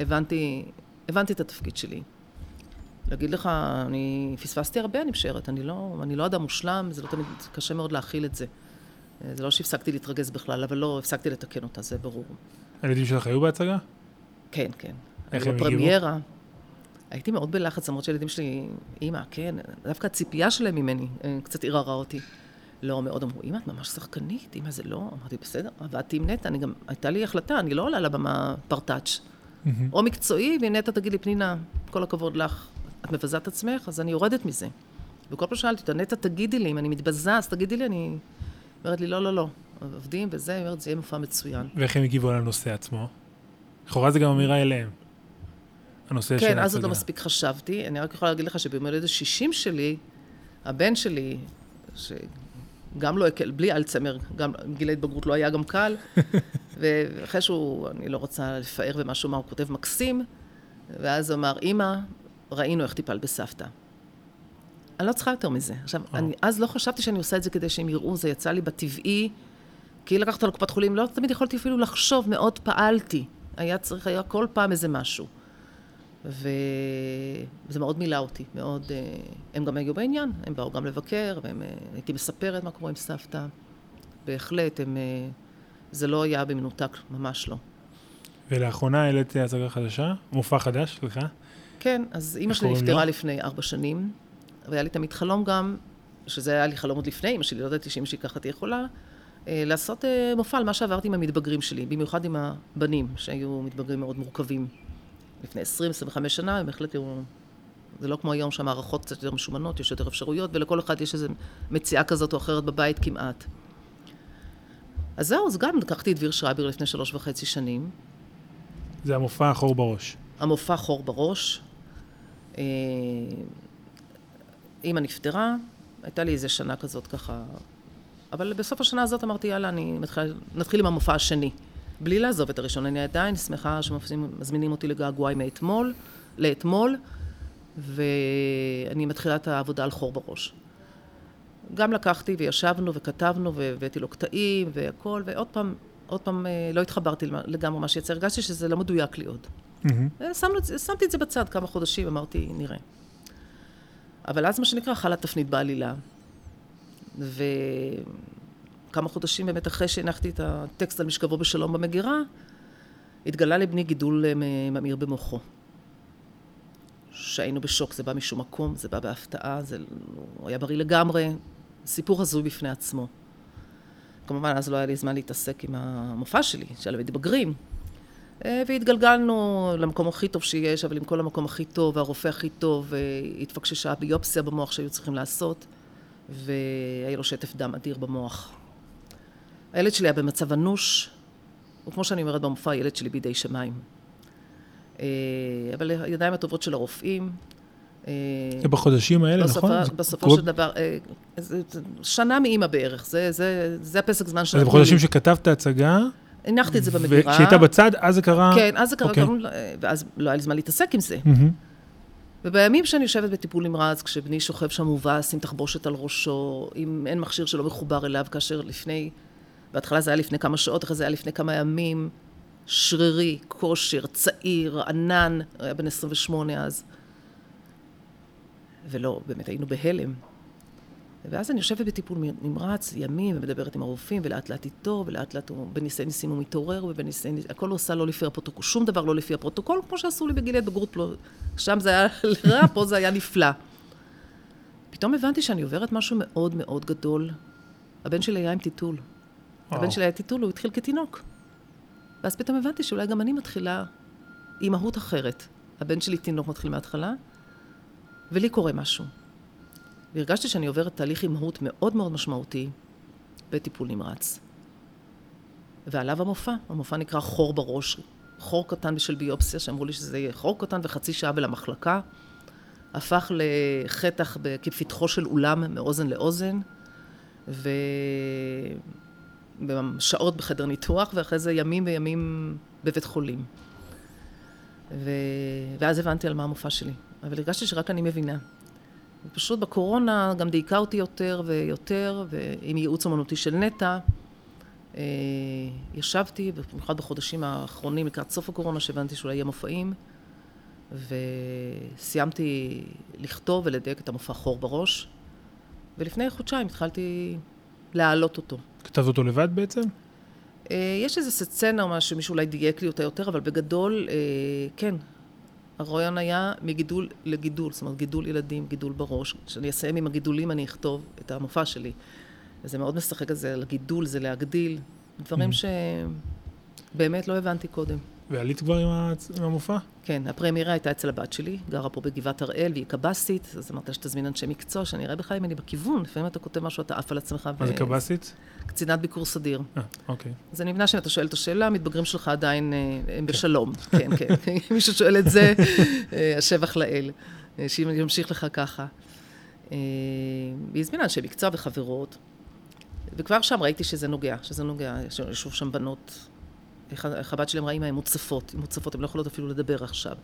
הבנתי, הבנתי את התפקיד שלי. להגיד לך, אני פספסתי הרבה, אני משערת, אני לא, אני לא אדם מושלם, זה לא תמיד, קשה מאוד להכיל את זה. זה לא שהפסקתי להתרגז בכלל, אבל לא הפסקתי לתקן אותה, זה ברור. הילדים שלך היו בהצגה? כן, כן. איך הם הגיבו? בפרמיירה. הייתי מאוד בלחץ, למרות שהילדים שלי, אימא, כן, דווקא הציפייה שלהם ממני אה, קצת ערערה אותי. לא, מאוד אמרו, אימא, את ממש שחקנית, אימא, זה לא. אמרתי, בסדר, עבדתי עם נטע, אני גם, הייתה לי החלטה, אני לא עולה לבמה פרטאץ'. או מקצועי, ונטע תגיד לי, פנינה, כל הכבוד לך, את מבזה את עצמך, אז אני יורדת מזה. וכל פעם שאלתי אותה, נטע, תגידי לי, אם אני מתבזה, אז תגידי לי, אני אומרת לי, לא, לא, לא, עובדים וזה, היא אומרת, זה יהיה מופע מצוין. ואיך הם הגיבו על הנושא עצמו? לכאורה זה גם אמירה אליהם. הנושא כן, של ההצגה. כן, אז עוד לא מספיק חשבתי. אני רק יכולה להגיד לך שביום הולדת 60 שלי, הבן שלי, שגם לא הקל, בלי אלצמר, גם גיל ההתבגרות לא היה גם קל, *laughs* ואחרי שהוא, אני לא רוצה לפאר במה שהוא אמר, הוא כותב מקסים, ואז הוא אמר, אמא, ראינו איך טיפל בסבתא. אני לא צריכה יותר מזה. עכשיו, אה. אני אז לא חשבתי שאני עושה את זה כדי שהם יראו, זה יצא לי בטבעי, כי לקחת לקופת חולים, לא תמיד יכולתי אפילו לחשוב, מאוד פעלתי. היה צריך, היה כל פעם איזה משהו. וזה מאוד מילא אותי, מאוד... אה, הם גם היו בעניין, הם באו גם לבקר, והייתי מספרת מה קורה עם סבתא. בהחלט, הם... אה, זה לא היה במנותק, ממש לא. ולאחרונה העלית הצגה חדשה? מופע חדש, סליחה? כן, אז אימא שלי נפטרה לפני ארבע שנים, והיה לי תמיד חלום גם, שזה היה לי חלום עוד לפני, אימא שלי, לא ידעתי שאימא שלי ככה תהיה יכולה, אה, לעשות מופע על מה שעברתי עם המתבגרים שלי, במיוחד עם הבנים, שהיו מתבגרים מאוד מורכבים. לפני 20-25 שנה, הם בהחלט היו... זה לא כמו היום שהמערכות קצת יותר משומנות, יש יותר אפשרויות, ולכל אחד יש איזו מציאה כזאת או אחרת בבית כמעט. אז זהו, אז גם לקחתי את דביר שרייבר לפני שלוש וחצי שנים. זה המופע חור בראש. המופע חור בראש. אימא נפטרה, הייתה לי איזה שנה כזאת ככה, אבל בסוף השנה הזאת אמרתי, יאללה, אני מתחיל, נתחיל עם המופע השני. בלי לעזוב את הראשון. אני עדיין שמחה שמזמינים אותי לגעגועי מאתמול, לאתמול, ואני מתחילה את העבודה על חור בראש. גם לקחתי וישבנו וכתבנו והבאתי לו קטעים והכל, ועוד פעם, עוד פעם אה, לא התחברתי לגמרי מה שיצא, הרגשתי שזה לא מדויק לי עוד. Mm-hmm. שמתי את זה בצד כמה חודשים, אמרתי, נראה. אבל אז מה שנקרא, חלה תפנית בעלילה. ו... כמה חודשים באמת אחרי שהנחתי את הטקסט על משכבו בשלום במגירה, התגלה לבני גידול אה, ממאיר במוחו. שהיינו בשוק, זה בא משום מקום, זה בא בהפתעה, זה... הוא היה בריא לגמרי, סיפור הזוי בפני עצמו. כמובן, אז לא היה לי זמן להתעסק עם המופע שלי, של המתבגרים. אה, והתגלגלנו למקום הכי טוב שיש, אבל עם כל המקום הכי טוב, והרופא הכי טוב, והתפקששה ביופסיה במוח שהיו צריכים לעשות, והיה לו שטף דם אדיר במוח. הילד שלי היה במצב אנוש, וכמו שאני אומרת במופע, הילד שלי בידי שמיים. אה, אבל הידיים הטובות של הרופאים. אה, בחודשים האלה, נכון? בסופו של דבר, אה, שנה מאימא בערך, זה, זה, זה הפסק זמן שלנו. זה בחודשים שכתבת הצגה? הנחתי את זה במגירה. וכשהיית בצד, אז זה קרה? כן, אז זה קרה, okay. אוקיי. ואז לא היה לי זמן להתעסק עם זה. ובימים שאני יושבת בטיפול נמרץ, כשבני שוכב שם מובס עם תחבושת על ראשו, אם אין מכשיר שלא מחובר אליו, כאשר לפני בהתחלה זה היה לפני כמה שעות, אחרי זה היה לפני כמה ימים. שרירי, כושר, צעיר, ענן, היה בן 28 אז. ולא, באמת היינו בהלם. ואז אני יושבת בטיפול נמרץ ימים ומדברת עם הרופאים ולאט לאט איתו ולאט לאט הוא בניסי ניסים הוא מתעורר ובניסי ניסים, הכל הוא עושה לא לפי הפרוטוקול, שום דבר לא לפי הפרוטוקול כמו שעשו לי בגילי בגרות, לא, שם זה היה *laughs* רע, פה זה היה נפלא. פתאום הבנתי שאני עוברת משהו מאוד מאוד גדול. הבן שלי היה עם טיטול. הבן שלי היה טיטול, הוא התחיל כתינוק. ואז פתאום הבנתי שאולי גם אני מתחילה אימהות אחרת. הבן שלי תינוק מתחיל מההתחלה, ולי קורה משהו. והרגשתי שאני עוברת תהליך אימהות מאוד מאוד משמעותי בטיפול נמרץ. ועליו המופע, המופע נקרא חור בראש. חור קטן בשל ביופסיה, שאמרו לי שזה יהיה חור קטן וחצי שעה ולמחלקה. הפך לחתך כפתחו של אולם מאוזן לאוזן, ו... שעות בחדר ניתוח, ואחרי זה ימים וימים בבית חולים. ו... ואז הבנתי על מה המופע שלי. אבל הרגשתי שרק אני מבינה. ופשוט בקורונה גם דייקה אותי יותר ויותר, ועם ייעוץ אמנותי של נטע, אה, ישבתי, במיוחד בחודשים האחרונים, לקראת סוף הקורונה, שהבנתי שאולי יהיה מופעים, וסיימתי לכתוב ולדייק את המופע חור בראש, ולפני חודשיים התחלתי להעלות אותו. כתבת אותו לבד בעצם? אה, יש איזה סצנה או משהו, מישהו אולי דייק לי אותה יותר, אבל בגדול, אה, כן. הרעיון היה מגידול לגידול, זאת אומרת, גידול ילדים, גידול בראש. כשאני אסיים עם הגידולים, אני אכתוב את המופע שלי. וזה מאוד משחק על זה, על הגידול, זה להגדיל. דברים mm. שבאמת לא הבנתי קודם. ועלית כבר עם המופע? כן, הפרמירה הייתה אצל הבת שלי, גרה פה בגבעת הראל, והיא קב"סית, אז אמרת שתזמין אנשי מקצוע, שאני אראה בכלל אם אני בכיוון, לפעמים אתה כותב משהו, אתה עף על עצמך. מה זה קב"סית? קצינת ביקור סדיר. אה, אוקיי. אז אני מבינה שאם אתה שואל את השאלה, המתבגרים שלך עדיין אה, הם כן. בשלום. כן, כן. *laughs* אם מישהו שואל את זה, אה, השבח לאל. שאם ימשיך לך ככה. היא הזמינה אנשי מקצוע וחברות, וכבר שם ראיתי שזה נוגע, שזה נוגע, ישבו שם בנות שלי אמרה, אמא, הן מוצפות, הן מוצפות, הן לא יכולות אפילו לדבר עכשיו.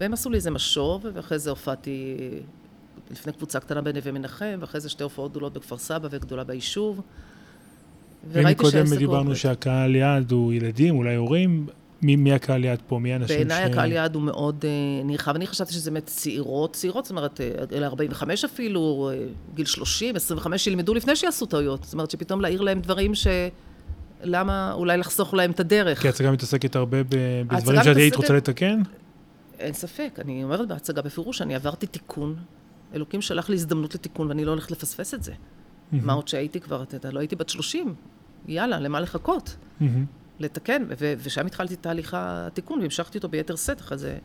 והם עשו לי איזה משוב, ואחרי זה הופעתי לפני קבוצה קטנה בנווה מנחם, ואחרי זה שתי הופעות גדולות בכפר סבא וגדולה ביישוב. וראיתי קודם דיברנו שהקהל יעד הוא ילדים, אולי הורים. מי, מי הקהל יעד פה? מי האנשים ש... בעיניי הקהל יעד הוא מאוד uh, נרחב. אני חשבתי שזה באמת צעירות, צעירות, זאת אומרת, אלה 45 אפילו, גיל 30, 25, שילמדו לפני שיעשו טעויות. זאת אומרת, שפתאום להעיר להם דברים ש... למה אולי לחסוך להם את הדרך. כי ההצגה מתעסקת הרבה בדברים שאת היית רוצה לתקן? אין ספק. אני אומרת בהצגה בפירוש, אני עברתי תיקון. אלוקים שלח לי הזדמנות לתיקון, ואני לא הולכת לפספס את זה. מה עוד שהייתי כבר, אתה יודע, לא הייתי בת 30. יאללה, למה לחכות? לתקן, ושם התחלתי תהליך התיקון, והמשכתי אותו ביתר שאת, אחרי זה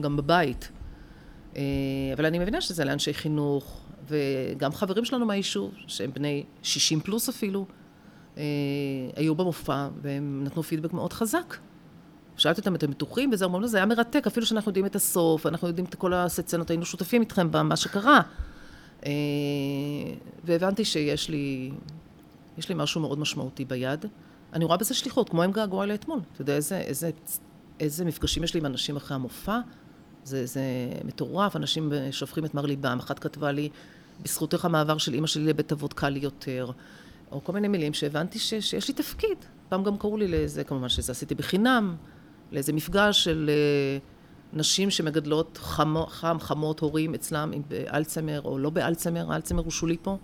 גם בבית. אה, אבל אני מבינה שזה לאנשי חינוך, וגם חברים שלנו מהיישוב, שהם בני 60 פלוס אפילו, אה, היו במופע, והם נתנו פידבק מאוד חזק. שאלתי אותם, אתם בטוחים? וזה אומרים, זה היה מרתק, אפילו שאנחנו יודעים את הסוף, אנחנו יודעים את כל הסצנות, היינו שותפים איתכם במה שקרה. אה, והבנתי שיש לי, יש לי משהו מאוד משמעותי ביד. אני רואה בזה שליחות, כמו עם געגוע לאתמול. אתה יודע איזה, איזה, איזה מפגשים יש לי עם אנשים אחרי המופע? זה, זה מטורף, אנשים שופכים את מר ליבם. אחת כתבה לי, בזכותך המעבר של אימא שלי לבית אבות קל לי יותר. או כל מיני מילים שהבנתי ש, שיש לי תפקיד. פעם גם קראו לי לזה, כמובן שזה עשיתי בחינם, לאיזה מפגש של uh, נשים שמגדלות חמו, חם, חמות, הורים אצלם עם באלצהיימר או לא באלצהיימר, האלצהיימר הוא שולי פה.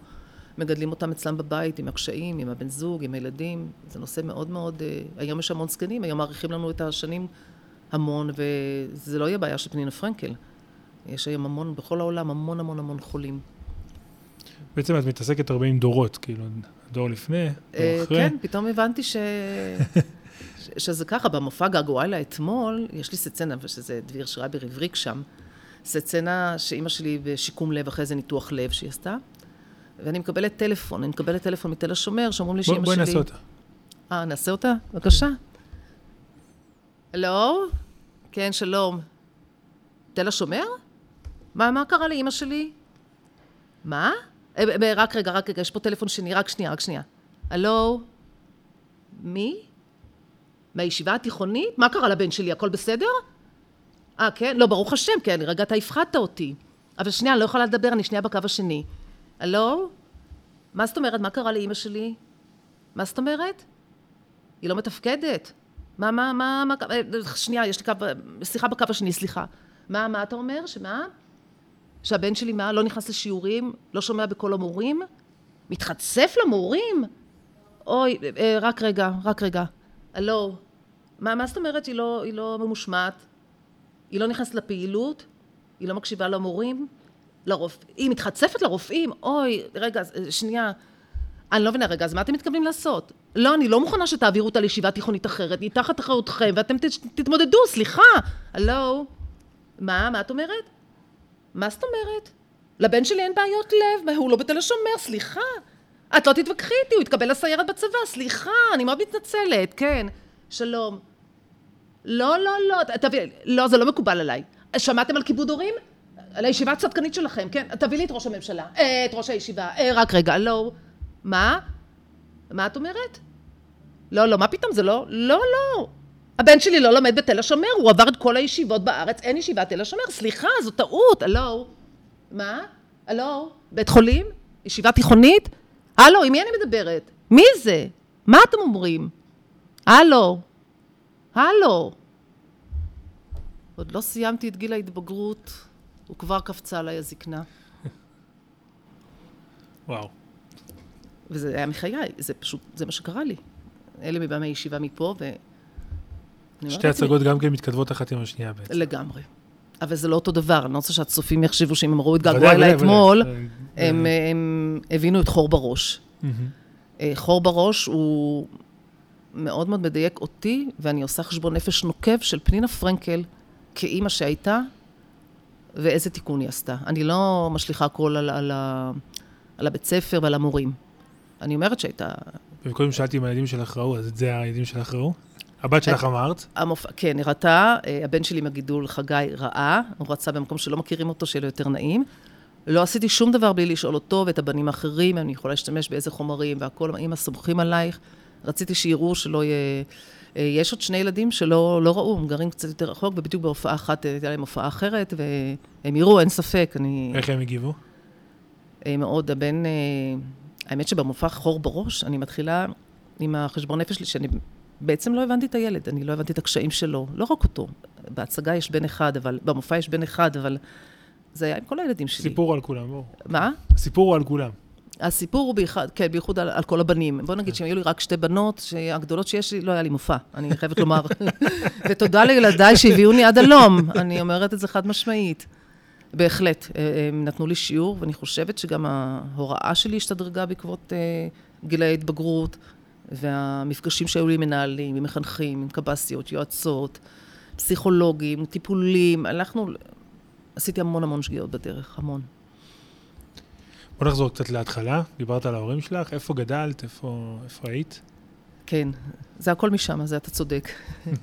מגדלים אותם אצלם בבית עם הקשיים, עם הבן זוג, עם הילדים. זה נושא מאוד מאוד... Uh, היום יש המון זקנים, היום מעריכים לנו את השנים המון, וזה לא יהיה בעיה של פנינה פרנקל. יש היום המון, בכל העולם, המון המון המון חולים. בעצם את מתעסקת הרבה עם דורות, כאילו, דור לפני, דור אה, אחרי. כן, פתאום הבנתי ש... שזה ככה, במופע געגועילה אתמול, יש לי סצנה, ושזה דביר שרייבר הבריק שם, סצנה שאימא שלי בשיקום לב, אחרי זה ניתוח לב שהיא עשתה, ואני מקבלת טלפון, אני מקבלת טלפון מתל השומר, שאומרים לי שאימא שלי... בואי נעשה אותה. אה, נעשה אותה? בבקשה. הלו? כן, שלום. תל השומר? מה, מה קרה לאימא שלי? מה? אה, רק רגע, רק רגע, יש פה טלפון שני, רק שנייה, רק שנייה. הלו? מי? מהישיבה התיכונית? מה קרה לבן שלי? הכל בסדר? אה, כן? לא, ברוך השם, כן, רגע, אתה הפחדת אותי. אבל שנייה, אני לא יכולה לדבר, אני שנייה בקו השני. הלו? מה זאת אומרת? מה קרה לאימא שלי? מה זאת אומרת? היא לא מתפקדת. מה, מה, מה, מה, אה, שנייה, יש לי קו, שיחה בקו השני, סליחה. מה, מה אתה אומר? שמה? שהבן שלי מה? לא נכנס לשיעורים? לא שומע בקול המורים? מתחצף למורים? אוי, אה, רק רגע, רק רגע. הלו, מה, מה זאת אומרת היא לא, היא לא ממושמעת? היא לא נכנסת לפעילות? היא לא מקשיבה למורים? לרופ... היא מתחצפת לרופאים? אוי, רגע, שנייה. אני לא מבינה, רגע, אז מה אתם מתכוונים לעשות? לא, אני לא מוכנה שתעבירו אותה לישיבה תיכונית אחרת, היא תחת אחריותכם, ואתם תתמודדו, סליחה. הלו? מה, מה את אומרת? מה זאת אומרת? לבן שלי אין בעיות לב, הוא לא בתל השומר, סליחה. את לא תתווכחי איתי, הוא התקבל לסיירת בצבא, סליחה, אני מאוד מתנצלת, כן. שלום. לא, לא, לא, תביא, לא, זה לא מקובל עליי. שמעתם על כיבוד הורים? על הישיבה הצדקנית שלכם, כן? תביא לי את ראש הממשלה, אה, את ראש הישיבה, אה, רק רגע, לא. מה? מה את אומרת? לא, לא, מה פתאום, זה לא, לא, לא. הבן שלי לא לומד בתל השומר, הוא עבר את כל הישיבות בארץ, אין ישיבת תל השומר, סליחה, זו טעות, הלו. מה? הלו? בית חולים? ישיבה תיכונית? הלו, עם מי אני מדברת? מי זה? מה אתם אומרים? הלו? הלו? עוד לא סיימתי את גיל ההתבגרות, וכבר קפצה עליי הזקנה. וואו. וזה היה מחיי, זה פשוט, זה מה שקרה לי. אלה מבמה הישיבה מפה, ו... שתי הצגות גם כן מתכתבות אחת עם השנייה בעצם. לגמרי. אבל זה לא אותו דבר, אני לא רוצה שהצופים יחשבו שאם הם ראו את געגוע אליי אתמול, הם הבינו את חור בראש. אה, חור בראש הוא מאוד מאוד מדייק אותי, ואני עושה חשבון נפש נוקב של פנינה פרנקל כאימא שהייתה, ואיזה תיקון היא עשתה. אני לא משליכה הכל על, על, על הבית ספר ועל המורים. אני אומרת שהייתה... וקודם שאלתי אם הילדים שלך ראו, אז את זה הילדים שלך ראו? הבת שלך אמרת? המופ... כן, היא ראתה, אה, הבן שלי מהגידול, חגי, ראה, הוא רצה במקום שלא מכירים אותו, שיהיה לו יותר נעים. לא עשיתי שום דבר בלי לשאול אותו ואת הבנים האחרים, אני יכולה להשתמש באיזה חומרים והכל, אמא סומכים עלייך. רציתי שיראו שלא יהיה... אה, יש עוד שני ילדים שלא לא ראו, הם גרים קצת יותר רחוק, ובדיוק בהופעה אחת אה, הייתה להם הופעה אחרת, והם יראו, אין ספק, אני... איך הם הגיבו? מאוד, הבן... האמת שבמופע חור בראש, אני מתחילה עם החשבון נפש שלי, שאני בעצם לא הבנתי את הילד, אני לא הבנתי את הקשיים שלו, לא רק אותו. בהצגה יש בן אחד, אבל, במופע יש בן אחד, אבל זה היה עם כל הילדים שלי. סיפור על כולם, בואו. מה? הסיפור הוא על כולם. הסיפור הוא בייחוד, כן, בייחוד על, על כל הבנים. בוא נגיד שאם היו לי רק שתי בנות, שהגדולות שיש לי, לא היה לי מופע, אני חייבת לומר. *laughs* ותודה לילדיי שהביאוני עד הלום, אני אומרת את זה חד משמעית. בהחלט, אה, הם נתנו לי שיעור, ואני חושבת שגם ההוראה שלי השתדרגה בעקבות אה, גילי ההתבגרות, והמפגשים שהיו לי עם מנהלים, עם מחנכים, עם קב"סיות, יועצות, פסיכולוגים, טיפולים, הלכנו, עשיתי המון המון שגיאות בדרך, המון. בוא נחזור קצת להתחלה, דיברת על ההורים שלך, איפה גדלת, איפה, איפה היית? כן, זה הכל משם, זה אתה צודק.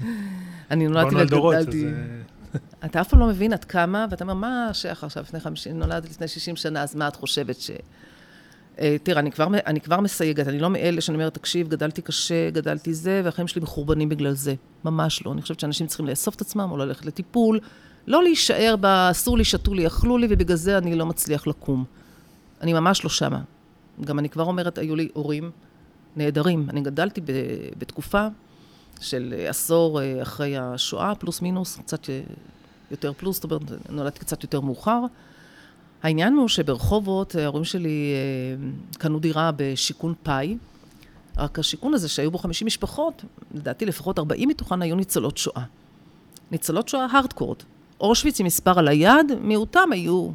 *laughs* אני נולדתי וגדלתי. אתה אף פעם לא מבין עד כמה, ואתה אומר, מה שייך עכשיו לפני 50, נולדת לפני 60 שנה, אז מה את חושבת ש... אה, תראה, אני כבר, אני כבר מסייגת, אני לא מאלה שאני אומרת, תקשיב, גדלתי קשה, גדלתי זה, והחיים שלי מחורבנים בגלל זה. ממש לא. אני חושבת שאנשים צריכים לאסוף את עצמם, או ללכת לטיפול, לא להישאר ב... אסור לי, שתו לי, אכלו לי, ובגלל זה אני לא מצליח לקום. אני ממש לא שמה. גם אני כבר אומרת, היו לי הורים נהדרים. אני גדלתי ב... בתקופה של עשור אה, אחרי השואה, פלוס מינוס, קצת אה, יותר פלוס, זאת אומרת, נולדתי קצת יותר מאוחר. העניין הוא שברחובות, ההורים שלי אה, קנו דירה בשיכון פאי, רק השיכון הזה שהיו בו 50 משפחות, לדעתי לפחות 40 מתוכן היו ניצולות שואה. ניצולות שואה הארדקורד. אושוויץ עם מספר על היד, מיעוטם היו,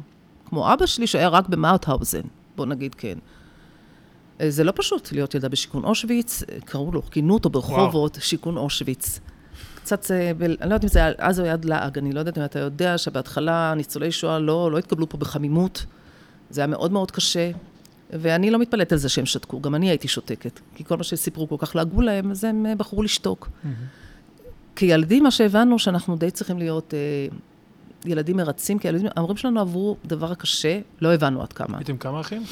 כמו אבא שלי שהיה רק במאוטהאוזן, בוא נגיד כן. אה, זה לא פשוט להיות ילדה בשיכון אושוויץ, קראו לו, כינו אותו ברחובות, וואו. שיכון אושוויץ. קצת, אה, אני לא יודעת אם זה היה אז או יד לעג, אני לא יודעת אם אתה יודע שבהתחלה ניצולי שואה לא, לא התקבלו פה בחמימות, זה היה מאוד מאוד קשה, ואני לא מתפלאת על זה שהם שתקו, גם אני הייתי שותקת, כי כל מה שסיפרו כל כך לעגו להם, אז הם אה, בחרו לשתוק. Mm-hmm. כילדים, מה שהבנו, שאנחנו די צריכים להיות אה, ילדים מרצים, כי הילדים, ההורים שלנו עברו דבר קשה, לא הבנו עד כמה. הייתם כמה אחים?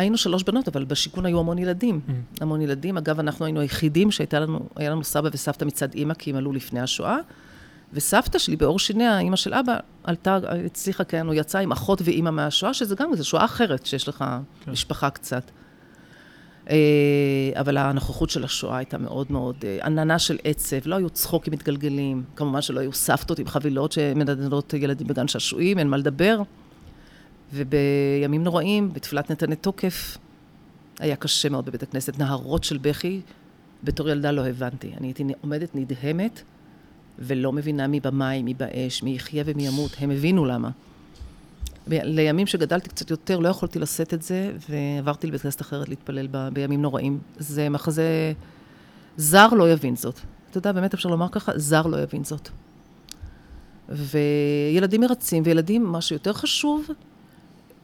היינו שלוש בנות, אבל בשיכון היו המון ילדים. Mm. המון ילדים. אגב, אנחנו היינו היחידים שהייתה לנו, לנו סבא וסבתא מצד אימא, כי הם עלו לפני השואה. וסבתא שלי, בעור שיניה, אימא של אבא, עלתה, הצליחה, כן, הוא יצא עם אחות ואימא מהשואה, שזה גם, זו שואה אחרת, שיש לך כן. משפחה קצת. אה, אבל הנוכחות של השואה הייתה מאוד מאוד אה, עננה של עצב, לא היו צחוקים מתגלגלים, כמובן שלא היו סבתות עם חבילות שמנדנדות ילדים בגן שעשועים, אין מה לדבר. ובימים נוראים, בתפילת נתני תוקף, היה קשה מאוד בבית הכנסת. נהרות של בכי, בתור ילדה לא הבנתי. אני הייתי עומדת נדהמת, ולא מבינה מי במים, מי באש, מי יחיה ומי ימות. הם הבינו למה. לימים שגדלתי קצת יותר, לא יכולתי לשאת את זה, ועברתי לבית כנסת אחרת להתפלל ב, בימים נוראים. זה מחזה... זר לא יבין זאת. אתה יודע, באמת אפשר לומר ככה, זר לא יבין זאת. וילדים מרצים, וילדים, מה שיותר חשוב,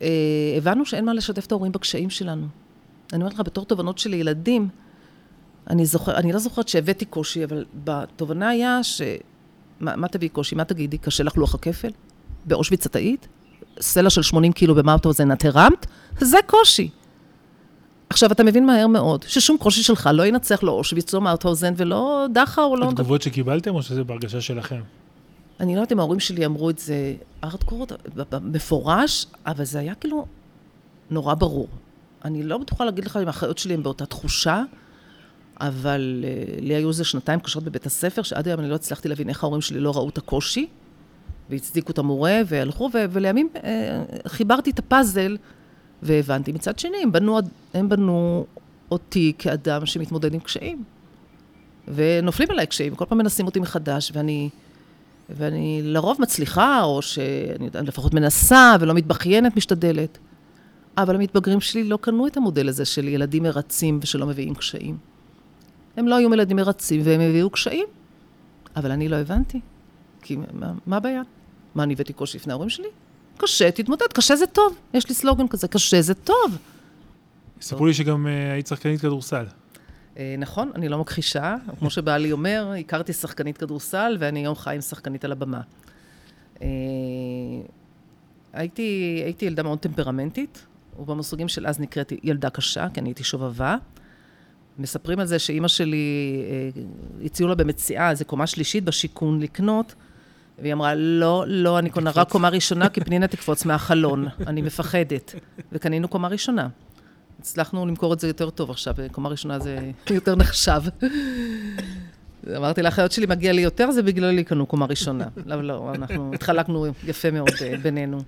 אה, הבנו שאין מה לשתף את ההורים בקשיים שלנו. אני אומרת לך, בתור תובנות של ילדים, אני, זוכר, אני לא זוכרת שהבאתי קושי, אבל בתובנה היה ש... מה, מה תביאי קושי? מה תגידי? קשה לך לוח הכפל? באושוויץ את היית? סלע של 80 קילו במאוטהאוזן את הרמת? זה קושי. עכשיו, אתה מבין מהר מאוד ששום קושי שלך לא ינצח לא אושוויץ, לא מאוטהאוזן ולא דכאו, לא... התגובות שקיבלתם או שזה בהרגשה שלכם? אני לא יודעת אם ההורים שלי אמרו את זה ארטקורד, מפורש, אבל זה היה כאילו נורא ברור. אני לא בטוחה להגיד לך אם האחיות שלי הן באותה תחושה, אבל uh, לי היו איזה שנתיים קשות בבית הספר, שעד היום אני לא הצלחתי להבין איך ההורים שלי לא ראו את הקושי, והצדיקו את המורה, והלכו, ו- ולימים uh, חיברתי את הפאזל, והבנתי. מצד שני, הם בנו, הם בנו אותי כאדם שמתמודד עם קשיים. ונופלים עליי קשיים, כל פעם מנסים אותי מחדש, ואני... ואני לרוב מצליחה, או שאני לפחות מנסה ולא מתבכיינת, משתדלת. אבל המתבגרים שלי לא קנו את המודל הזה של ילדים מרצים ושלא מביאים קשיים. הם לא היו ילדים מרצים והם הביאו קשיים, אבל אני לא הבנתי. כי מה, מה הבעיה? מה, אני הבאתי קושי לפני ההורים שלי? קשה, תתמודד, קשה זה טוב. יש לי סלוגן כזה, קשה זה טוב. סיפרו לי שגם uh, היית שחקנית כדורסל. אה, נכון, אני לא מכחישה. כמו שבעלי אומר, הכרתי שחקנית כדורסל, ואני היום חי עם שחקנית על הבמה. אה, הייתי, הייתי ילדה מאוד טמפרמנטית, ובמושגים של אז נקראת ילדה קשה, כי אני הייתי שובבה. מספרים על זה שאימא שלי, אה, הציעו לה במציאה איזה קומה שלישית בשיכון לקנות, והיא אמרה, לא, לא, אני קונה רק קומה ראשונה, כי פנינה תקפוץ מהחלון, אני מפחדת. וקנינו קומה ראשונה. הצלחנו למכור את זה יותר טוב עכשיו, קומה ראשונה זה יותר נחשב. אמרתי לאחיות שלי, מגיע לי יותר, זה בגללי קנו קומה ראשונה. לא, לא, אנחנו התחלקנו יפה מאוד אה, בינינו.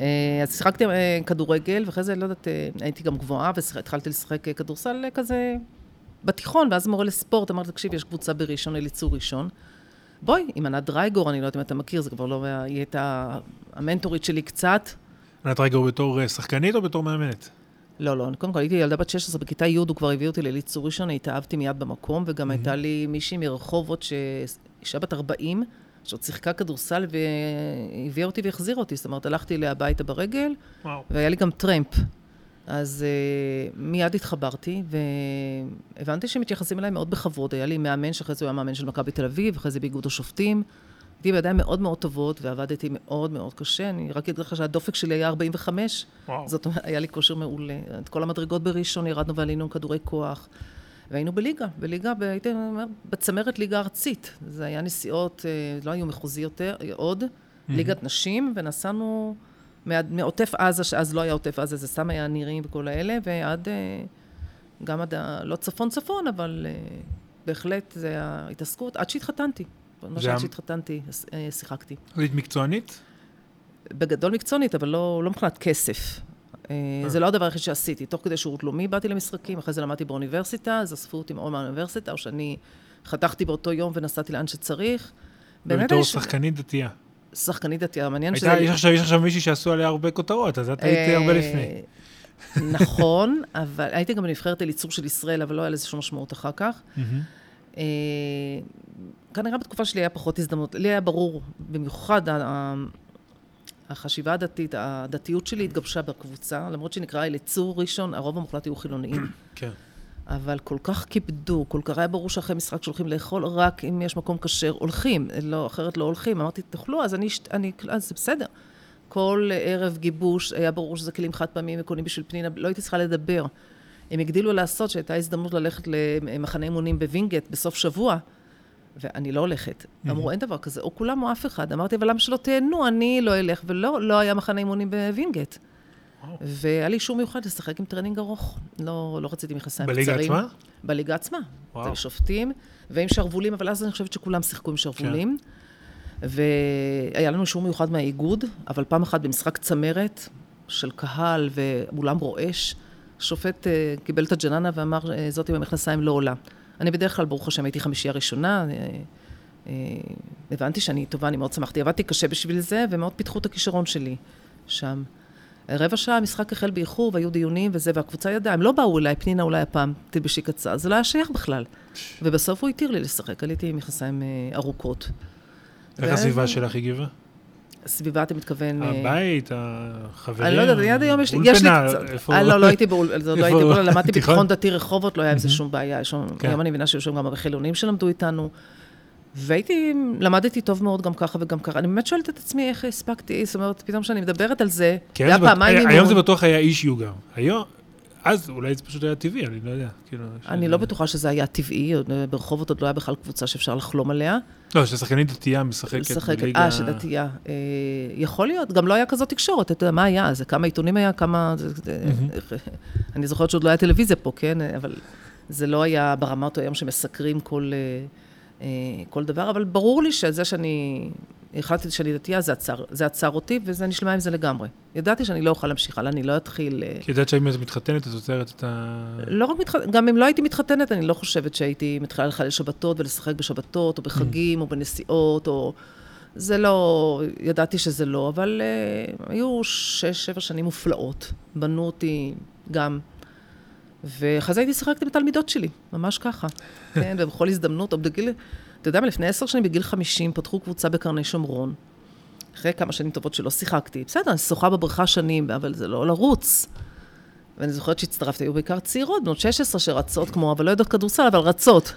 אה, אז שיחקתי אה, כדורגל, ואחרי זה, לא יודעת, הייתי גם גבוהה, והתחלתי לשחק כדורסל כזה בתיכון, ואז מורה לספורט אמר, תקשיב, יש קבוצה בראשון, אליצור ראשון. בואי, עם ענת דרייגור, אני לא יודעת אם אתה מכיר, זה כבר לא... היא הייתה המנטורית שלי קצת. ענת דרייגור בתור שחקנית או בתור מאמנת? לא, לא, קודם כל הייתי ילדה בת 16, בכיתה י' הוא כבר הביא אותי לליצור ראשון, התאהבתי מיד במקום, וגם mm-hmm. הייתה לי מישהי מרחובות, אישה בת 40, שעוד שיחקה כדורסל והביאה אותי והחזירה אותי. זאת אומרת, הלכתי אליה הביתה ברגל, וואו. והיה לי גם טרמפ. אז uh, מיד התחברתי, והבנתי שמתייחסים אליי מאוד בכבוד. היה לי מאמן, שאחרי זה הוא היה מאמן של מכבי תל אביב, אחרי זה באיגוד השופטים. הייתי בידיים מאוד מאוד טובות, ועבדתי מאוד מאוד קשה. אני רק אגיד לך שהדופק שלי היה 45. וואו. זאת אומרת, היה לי כושר מעולה. את כל המדרגות בראשון ירדנו ועלינו עם כדורי כוח. והיינו בליגה, בליגה, הייתי אומר, בצמרת ליגה ארצית. זה היה נסיעות, אה, לא היו מחוזי יותר, עוד, mm-hmm. ליגת נשים, ונסענו מעוטף עזה, שאז לא היה עוטף עזה, זה סתם היה נירים וכל האלה, ועד, אה, גם עד, לא צפון צפון, אבל אה, בהחלט זה ההתעסקות, עד שהתחתנתי. ממש עד שהתחתנתי, שיחקתי. היית מקצוענית? בגדול מקצוענית, אבל לא, לא מבחינת כסף. אה. זה לא הדבר היחיד שעשיתי. תוך כדי שירות לאומי באתי למשחקים, אחרי זה למדתי באוניברסיטה, אז אספו אותי מאוד מהאוניברסיטה, או שאני חתכתי באותו יום ונסעתי לאן שצריך. ובתור שחקנית דתייה. שחקנית דתייה, מעניין שזה... יש עכשיו מישהי שעשו עליה הרבה כותרות, אז את היית אה, הרבה לפני. נכון, אבל הייתי גם בנבחרת אליצור של ישראל, אבל לא היה לזה שום משמעות אחר כך. אה, כנראה בתקופה שלי היה פחות הזדמנות. לי היה ברור, במיוחד החשיבה הדתית, הדתיות שלי התגבשה בקבוצה, למרות שנקרא אליצור ראשון, הרוב המוחלט היו חילוניים. *clears throat* כן. אבל כל כך כיבדו, כל כך היה ברור שאחרי משחק שהולכים לאכול, רק אם יש מקום כשר, הולכים, לא, אחרת לא הולכים. אמרתי, תאכלו, אז אני, אני, אז זה בסדר. כל ערב גיבוש, היה ברור שזה כלים חד פעמיים וקונים בשביל פנינה, לא הייתי צריכה לדבר. הם הגדילו לעשות שהייתה הזדמנות ללכת למחנה אימונים בווינגייט בסוף שבוע, ואני לא הולכת. Mm-hmm. אמרו, אין דבר כזה, או כולם או אף אחד. אמרתי, אבל למה שלא תהנו? אני לא אלך, ולא, לא היה מחנה אימונים בווינגייט. והיה לי אישור מיוחד לשחק עם טרנינג ארוך. לא, לא רציתי מכנסיים קצרים. בליגה עצמה? בליגה עצמה. וואו. שופטים, ועם שרוולים, אבל אז אני חושבת שכולם שיחקו עם שרוולים. כן. והיה לנו אישור מיוחד מהאיגוד, אבל פעם אחת במשחק צמרת של קהל ואולם רועש, שופט uh, קיבל את הג'ננה ואמר, uh, זאתי במכנסיים לא עולה. אני בדרך כלל, ברוך השם, הייתי חמישייה ראשונה. אה, אה, הבנתי שאני טובה, אני מאוד שמחתי. עבדתי קשה בשביל זה, ומאוד פיתחו את הכישרון שלי שם. רבע שעה המשחק החל באיחור, והיו דיונים וזה, והקבוצה ידעה, הם לא באו אליי, פנינה אולי הפעם תלבשי קצר, זה לא היה שייך בכלל. ובסוף הוא התיר לי לשחק, עליתי עם מכנסיים אה, ארוכות. איך הסביבה שלך הגיבה? סביבה, אתה מתכוון... אה, הבית, החברים, אני לא יודעת, עד היום יש לי קצת... אה, לא, לא הייתי באולפנה, לא הייתי באולפנה, למדתי בתיכון דתי רחובות, לא היה עם זה שום בעיה. כן. היום אני מבינה שהיו שם גם הרבה חילונים שלמדו איתנו. והייתי, למדתי טוב מאוד גם ככה וגם ככה. אני באמת שואלת את עצמי איך הספקתי, זאת אומרת, פתאום כשאני מדברת על זה, זה היה פעמיים אימון. היום זה בטוח היה אישיו גם. היום, אז אולי זה פשוט היה טבעי, אני לא יודע. כאילו, אני לא בטוחה שזה היה טבעי, ברחובות עוד לא היה בכלל קבוצה שאפשר לחלום עליה. לא, ששחקנית דתייה משחקת בליגה... אה, שדתייה. אה, יכול להיות, גם לא היה כזאת תקשורת, אתה יודע, מה היה? זה כמה עיתונים היה, כמה... אני זוכרת שעוד לא היה טלוויזיה פה, כן? אבל זה לא היה ברמת היום שמסקרים כל... אה, כל דבר, אבל ברור לי שזה שאני החלטתי שאני דתייה, זה עצר, זה עצר אותי, וזה נשלמה עם זה לגמרי. ידעתי שאני לא אוכל להמשיך הלאה, אני לא אתחיל... אה, כי ידעת שאם את מתחתנת, את עוצרת את ה... לא רק מתחתנת, גם אם לא הייתי מתחתנת, אני לא חושבת שהייתי מתחילה לחלל שבתות ולשחק בשבתות, או בחגים, או בנסיעות, או... זה לא... ידעתי שזה לא, אבל uh, היו שש, שבע שנים מופלאות. בנו אותי גם. ואחרי זה הייתי שיחקת עם התלמידות שלי, ממש ככה. *laughs* כן, ובכל הזדמנות, או בגיל... אתה יודע מה, לפני עשר שנים, בגיל חמישים, פתחו קבוצה בקרני שומרון. אחרי כמה שנים טובות שלא שיחקתי. בסדר, אני שוחה בבריכה שנים, אבל זה לא לרוץ. ואני זוכרת שהצטרפתי, היו בעיקר צעירות, בנות 16 שרצות כמו, אבל לא יודעות כדורסל, אבל רצות.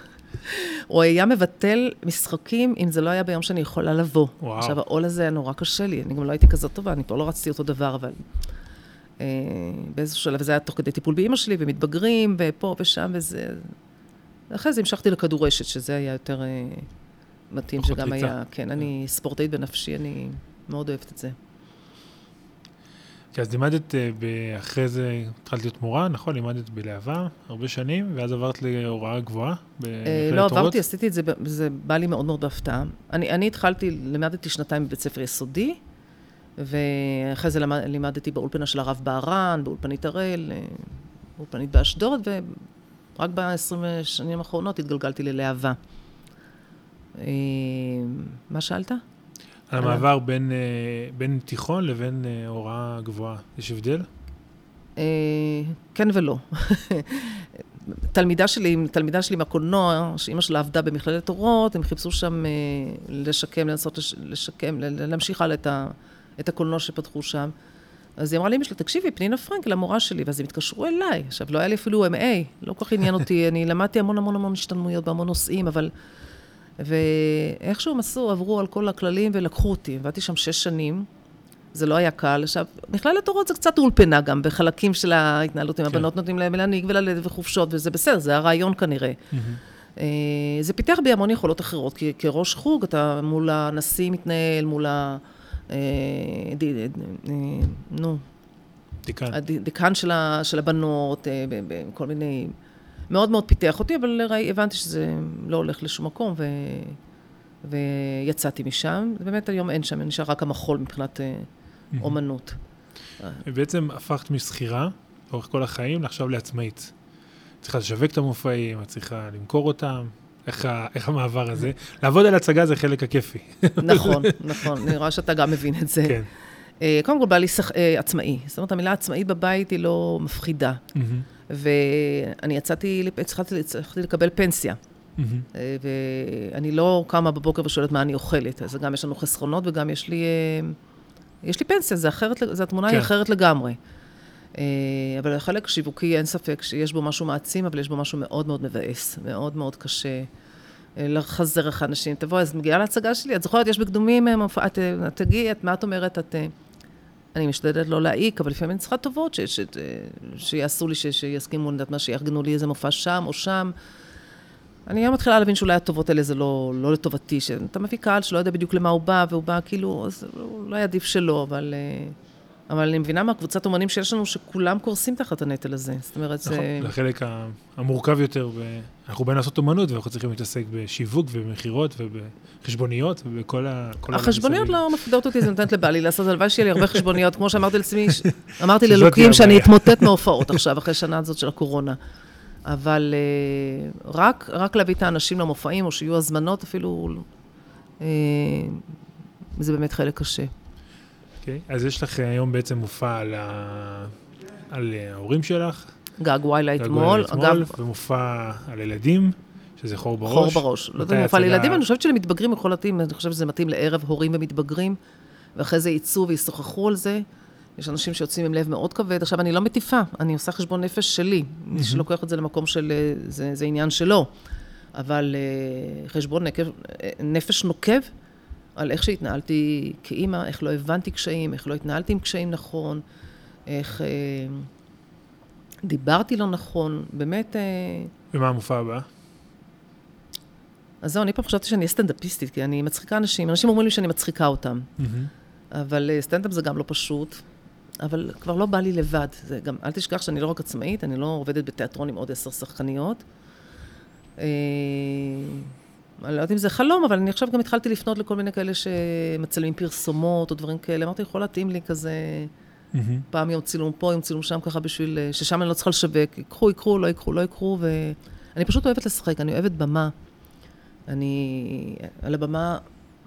הוא היה מבטל משחקים אם זה לא היה ביום שאני יכולה לבוא. וואו. עכשיו, העול הזה היה נורא קשה לי, אני גם לא הייתי כזאת טובה, אני פה לא רציתי אותו דבר, אבל... אה, באיזשהו שלב, זה היה תוך כדי טיפול באימא שלי, ומתבגרים, ופה ושם, וזה... אחרי זה המשכתי לכדורשת, שזה היה יותר uh, מתאים, שגם ריצה. היה, כן, אני ספורטאית בנפשי, אני מאוד אוהבת את זה. כי אז לימדת אה, אחרי זה, התחלת להיות מורה, נכון? לימדת בלהבה הרבה שנים, ואז עברת להוראה גבוהה אה, לא, עברתי, עשיתי את זה, זה בא לי מאוד מאוד בהפתעה. אני, אני התחלתי, לימדתי שנתיים בבית ספר יסודי, ואחרי זה לימדתי באולפנה של הרב בהרן, באולפנית הראל, אה, באולפנית באשדוד, ורק ב-20 שנים האחרונות התגלגלתי ללהבה. מה שאלת? על המעבר בין, אה, בין תיכון לבין אה, הוראה גבוהה, יש הבדל? אה, כן ולא. תלמידה שלי, תלמידה שלי מהקולנוע, שאימא שלה עבדה במכללת אורות, הם חיפשו שם לשקם, לנסות לשקם, להמשיך הלאה את, את הקולנוע שפתחו שם. אז היא אמרה לאמא שלה, תקשיבי, פנינה פרנקל, המורה שלי, ואז הם התקשרו אליי. עכשיו, לא היה לי אפילו MA, לא כל כך עניין אותי, אני למדתי המון המון המון השתלמויות בהמון נושאים, אבל ואיכשהו הם עשו, עברו על כל הכללים ולקחו אותי. עבדתי שם שש שנים, זה לא היה קל. עכשיו, מכללת אורות זה קצת אולפנה גם, בחלקים של ההתנהלות עם כן. הבנות, נותנים להם להנהיג וללדת וחופשות, וזה בסדר, זה הרעיון כנראה. Mm-hmm. זה פיתח בי המון יכולות אחרות, כי כראש חוג אתה מול הנשיא מתנהל, מול ה... אה, נו. דיקן. הדיקן של הבנות, בכל מיני... מאוד מאוד פיתח אותי, אבל הבנתי שזה לא הולך לשום מקום, ו... ויצאתי משם. באמת היום אין שם, נשאר רק המחול מבחינת. אומנות. בעצם הפכת משכירה לאורך כל החיים לעכשיו לעצמאית. צריכה לשווק את המופעים, את צריכה למכור אותם. איך, איך המעבר הזה? לעבוד על הצגה זה חלק הכיפי. נכון, *laughs* נכון, אני רואה שאתה גם מבין את זה. כן. אה, קודם כל, בא לי שח... אה, עצמאי. זאת אומרת, המילה עצמאי בבית היא לא מפחידה. ואני יצאתי, צריכתי לקבל פנסיה. Mm-hmm. ואני לא קמה בבוקר ושואלת מה אני אוכלת. אז גם יש לנו חסכונות וגם יש לי, אה, יש לי פנסיה, זה אחרת, זה התמונה כן. היא אחרת לגמרי. אה, אבל החלק השיווקי, אין ספק שיש בו משהו מעצים, אבל יש בו משהו מאוד מאוד מבאס, מאוד מאוד קשה. לחזר איך אנשים, תבואי, אז מגיעה להצגה שלי, את זוכרת, יש בקדומים, את תגיעי, מה את אומרת, את... אני משתדלת לא להעיק, אבל לפעמים אני צריכה טובות ש, ש, שיעשו לי, ש, שיסכימו, אני יודעת מה, שיארגנו לי איזה מופע שם או שם. אני היום מתחילה להבין שאולי הטובות האלה זה לא, לא לטובתי, שאתה מביא קהל שלא יודע בדיוק למה הוא בא, והוא בא כאילו, אז אולי עדיף שלא, אבל... אה, אבל אני מבינה מהקבוצת אומנים שיש לנו, שכולם קורסים תחת הנטל הזה. זאת אומרת, נכון, זה... נכון, החלק המורכב יותר, אנחנו באים לעשות אומנות, ואנחנו צריכים להתעסק בשיווק ובמכירות ובחשבוניות ובכל ה... החשבוניות לא מפחידות אותי, זה נותנת לבעלי לעשות, הלוואי שיהיה לי הרבה חשבוניות, כמו שאמרתי לעצמי, *laughs* אמרתי לאלוקים שאני אתמוטט מהופעות עכשיו, אחרי שנה הזאת של הקורונה. אבל אה, רק, רק להביא את האנשים למופעים, או שיהיו הזמנות אפילו, אה, זה באמת חלק קשה. אוקיי, okay. אז יש לך היום בעצם מופע על, ה... על ההורים שלך. געגועי לה אתמול. אגב... ומופע על ילדים, שזה חור בראש. חור בראש. לא יודעת, מופע לילדים, אני חושבת שלמתבגרים יכול להתאים, אני חושבת שזה מתאים לערב הורים ומתבגרים, ואחרי זה יצאו וישוחחו על זה. יש אנשים שיוצאים עם לב מאוד כבד. עכשיו, אני לא מטיפה, אני עושה חשבון נפש שלי. מי שלוקח את זה למקום של... זה, זה עניין שלו. אבל אה, חשבון נקב, אה, נפש נוקב, על איך שהתנהלתי כאימא, איך לא הבנתי קשיים, איך לא התנהלתי עם קשיים נכון, איך אה, דיברתי לא נכון, באמת... אה... ומה המופע הבא? אז זהו, אני פעם חשבתי שאני אהיה סטנדאפיסטית, כי אני מצחיקה אנשים, אנשים אומרים לי שאני מצחיקה אותם. Mm-hmm. אבל אה, סטנדאפ זה גם לא פשוט, אבל כבר לא בא לי לבד. זה גם, אל תשכח שאני לא רק עצמאית, אני לא עובדת בתיאטרון עם עוד עשר שחקניות. אה... אני לא יודעת אם זה חלום, אבל אני עכשיו גם התחלתי לפנות לכל מיני כאלה שמצלמים פרסומות או דברים כאלה. אמרתי, יכול להתאים לי כזה, mm-hmm. פעם יום צילום פה, יום צילום שם, ככה בשביל, ששם אני לא צריכה לשווק. ייקחו, ייקחו, לא ייקחו, לא ייקחו, ואני פשוט אוהבת לשחק, אני אוהבת במה. אני, על הבמה,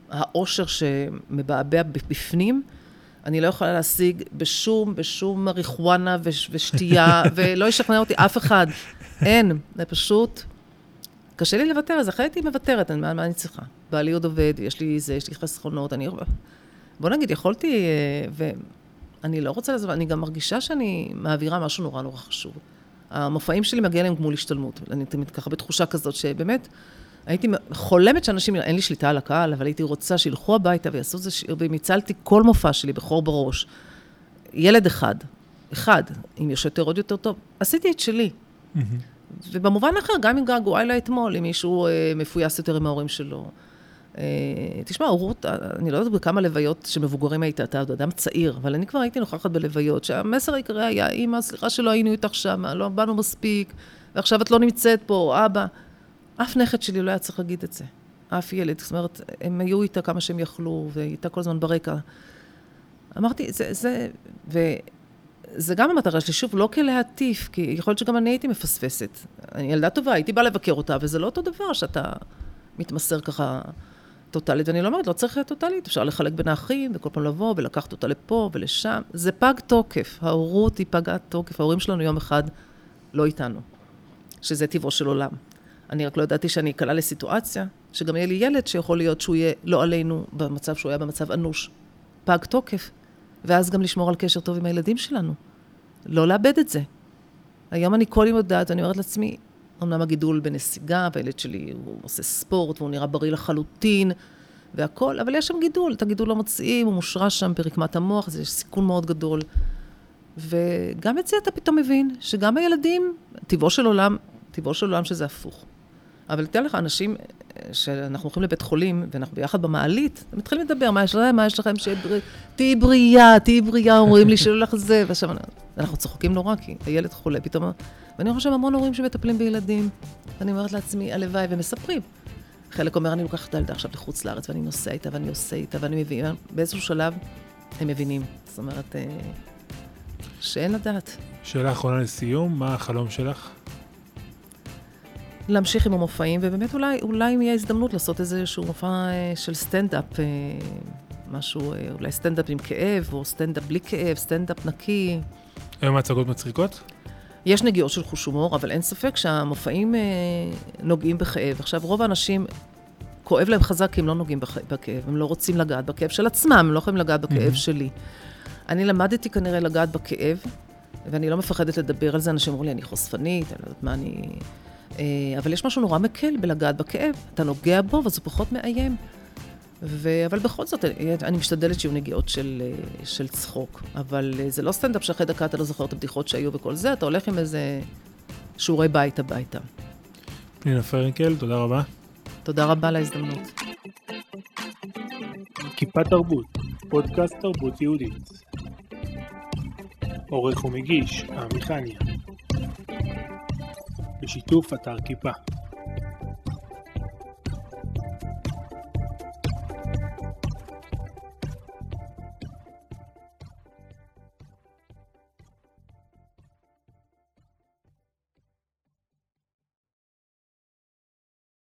האושר שמבעבע בפנים, אני לא יכולה להשיג בשום, בשום מריחואנה ושתייה, *laughs* ולא ישכנע אותי אף אחד. אין, זה פשוט... קשה לי לוותר, אז אחרי הייתי מוותרת, מה, מה אני צריכה? בעלי עוד עובד, יש לי זה, יש לי חסכונות, אני... בוא נגיד, יכולתי, אה, ואני לא רוצה לעזוב, אני גם מרגישה שאני מעבירה משהו נורא נורא חשוב. המופעים שלי מגיע להם גמול השתלמות, אני תמיד ככה בתחושה כזאת, שבאמת, הייתי חולמת שאנשים, אין לי שליטה על הקהל, אבל הייתי רוצה שילכו הביתה ויעשו את זה, ואם הצלתי כל מופע שלי בחור בראש, ילד אחד, אחד, אם יש יותר עוד יותר טוב, עשיתי את שלי. Mm-hmm. ובמובן אחר, גם אם געגועי לה אתמול, אם מישהו אה, מפויס יותר עם ההורים שלו. תשמע, הורות, אני לא יודעת בכמה לוויות שמבוגרים היית, אתה עוד אדם צעיר, אבל אני כבר הייתי נוכחת בלוויות, שהמסר העיקרי היה, אמא, סליחה שלא היינו איתך שם, לא באנו מספיק, ועכשיו את לא נמצאת פה, אבא. אף נכד שלי לא היה צריך להגיד את זה. אף ילד. זאת אומרת, הם היו איתה כמה שהם יכלו, והיא הייתה כל הזמן ברקע. אמרתי, זה, זה, וזה גם המטרה שלי, שוב, לא כלהטיף, כי יכול להיות שגם אני הייתי מפספסת. אני ילדה טובה, הייתי באה לבקר אותה, וזה לא אותו דבר שאתה מתמסר ככה טוטאלית. ואני לא אומרת, לא צריך להיות טוטאלית, אפשר לחלק בין האחים, וכל פעם לבוא ולקחת אותה לפה ולשם. זה פג תוקף, ההורות היא פגת תוקף. ההורים שלנו יום אחד לא איתנו, שזה טבעו של עולם. אני רק לא ידעתי שאני אקלע לסיטואציה, שגם יהיה לי ילד שיכול להיות שהוא יהיה לא עלינו במצב שהוא היה במצב אנוש, פג תוקף, ואז גם לשמור על קשר טוב עם הילדים שלנו. לא לאבד את זה. היום אני כל יום יודעת, אני אומרת לעצמי, אמנם הגידול בנסיגה, והילד שלי הוא עושה ספורט, והוא נראה בריא לחלוטין, והכול, אבל יש שם גידול, את הגידול לא מוצאים, הוא מושרש שם ברקמת המוח, זה סיכון מאוד גדול. וגם את זה אתה פתאום מבין, שגם הילדים, טבעו של עולם, טבעו של עולם שזה הפוך. אבל תדע לך, אנשים שאנחנו הולכים לבית חולים, ואנחנו ביחד במעלית, מתחילים לדבר, מה יש לכם, מה יש לכם, תהיי בריאה, תהיי בריאה, אומרים לי שלא לך זה, ועכשיו אנחנו צוחקים נורא, כי הילד חולה פתאום, ואני רואה שם המון הורים שמטפלים בילדים, ואני אומרת לעצמי, הלוואי, ומספרים. חלק אומר, אני לוקחת את הילדה עכשיו לחוץ לארץ, ואני נוסע איתה, ואני עושה איתה, ואני מבין, באיזשהו שלב הם מבינים. זאת אומרת, אה, שאין לדעת. שאלה אחרונה לסיום, מה החלום שלך? להמשיך עם המופעים, ובאמת אולי, אולי אם יהיה הזדמנות לעשות איזשהו מופע אה, של סטנדאפ, אה, משהו, אה, אולי סטנדאפ עם כאב, או סטנדאפ בלי כאב, סטנדאפ נקי. היום הצגות מצחיקות? יש נגיעות של חוש הומור, אבל אין ספק שהמופעים נוגעים בכאב. עכשיו, רוב האנשים, כואב להם חזק כי הם לא נוגעים בכאב, הם לא רוצים לגעת בכאב של עצמם, הם לא יכולים לגעת בכאב mm-hmm. שלי. אני למדתי כנראה לגעת בכאב, ואני לא מפחדת לדבר על זה, אנשים אומרים לי, אני חושפנית, אני לא יודעת מה אני... אה, אבל יש משהו נורא מקל בלגעת בכאב. אתה נוגע בו, וזה פחות מאיים. ו... אבל בכל זאת, אני, משתדלת שיהיו נגיעות של, אה, של צחוק. אבל אה, זה לא סטנדאפ שאחרי דקה אתה לא זוכר את הבדיחות שהיו וכל זה, אתה הולך עם איזה שיעורי בית הביתה. פנינה פרנקל, תודה רבה. תודה רבה על ההזדמנות. כיפה תרבות, פודקאסט תרבות יהודית. עורך ומגיש, עמי חניה. בשיתוף אתר כיפה.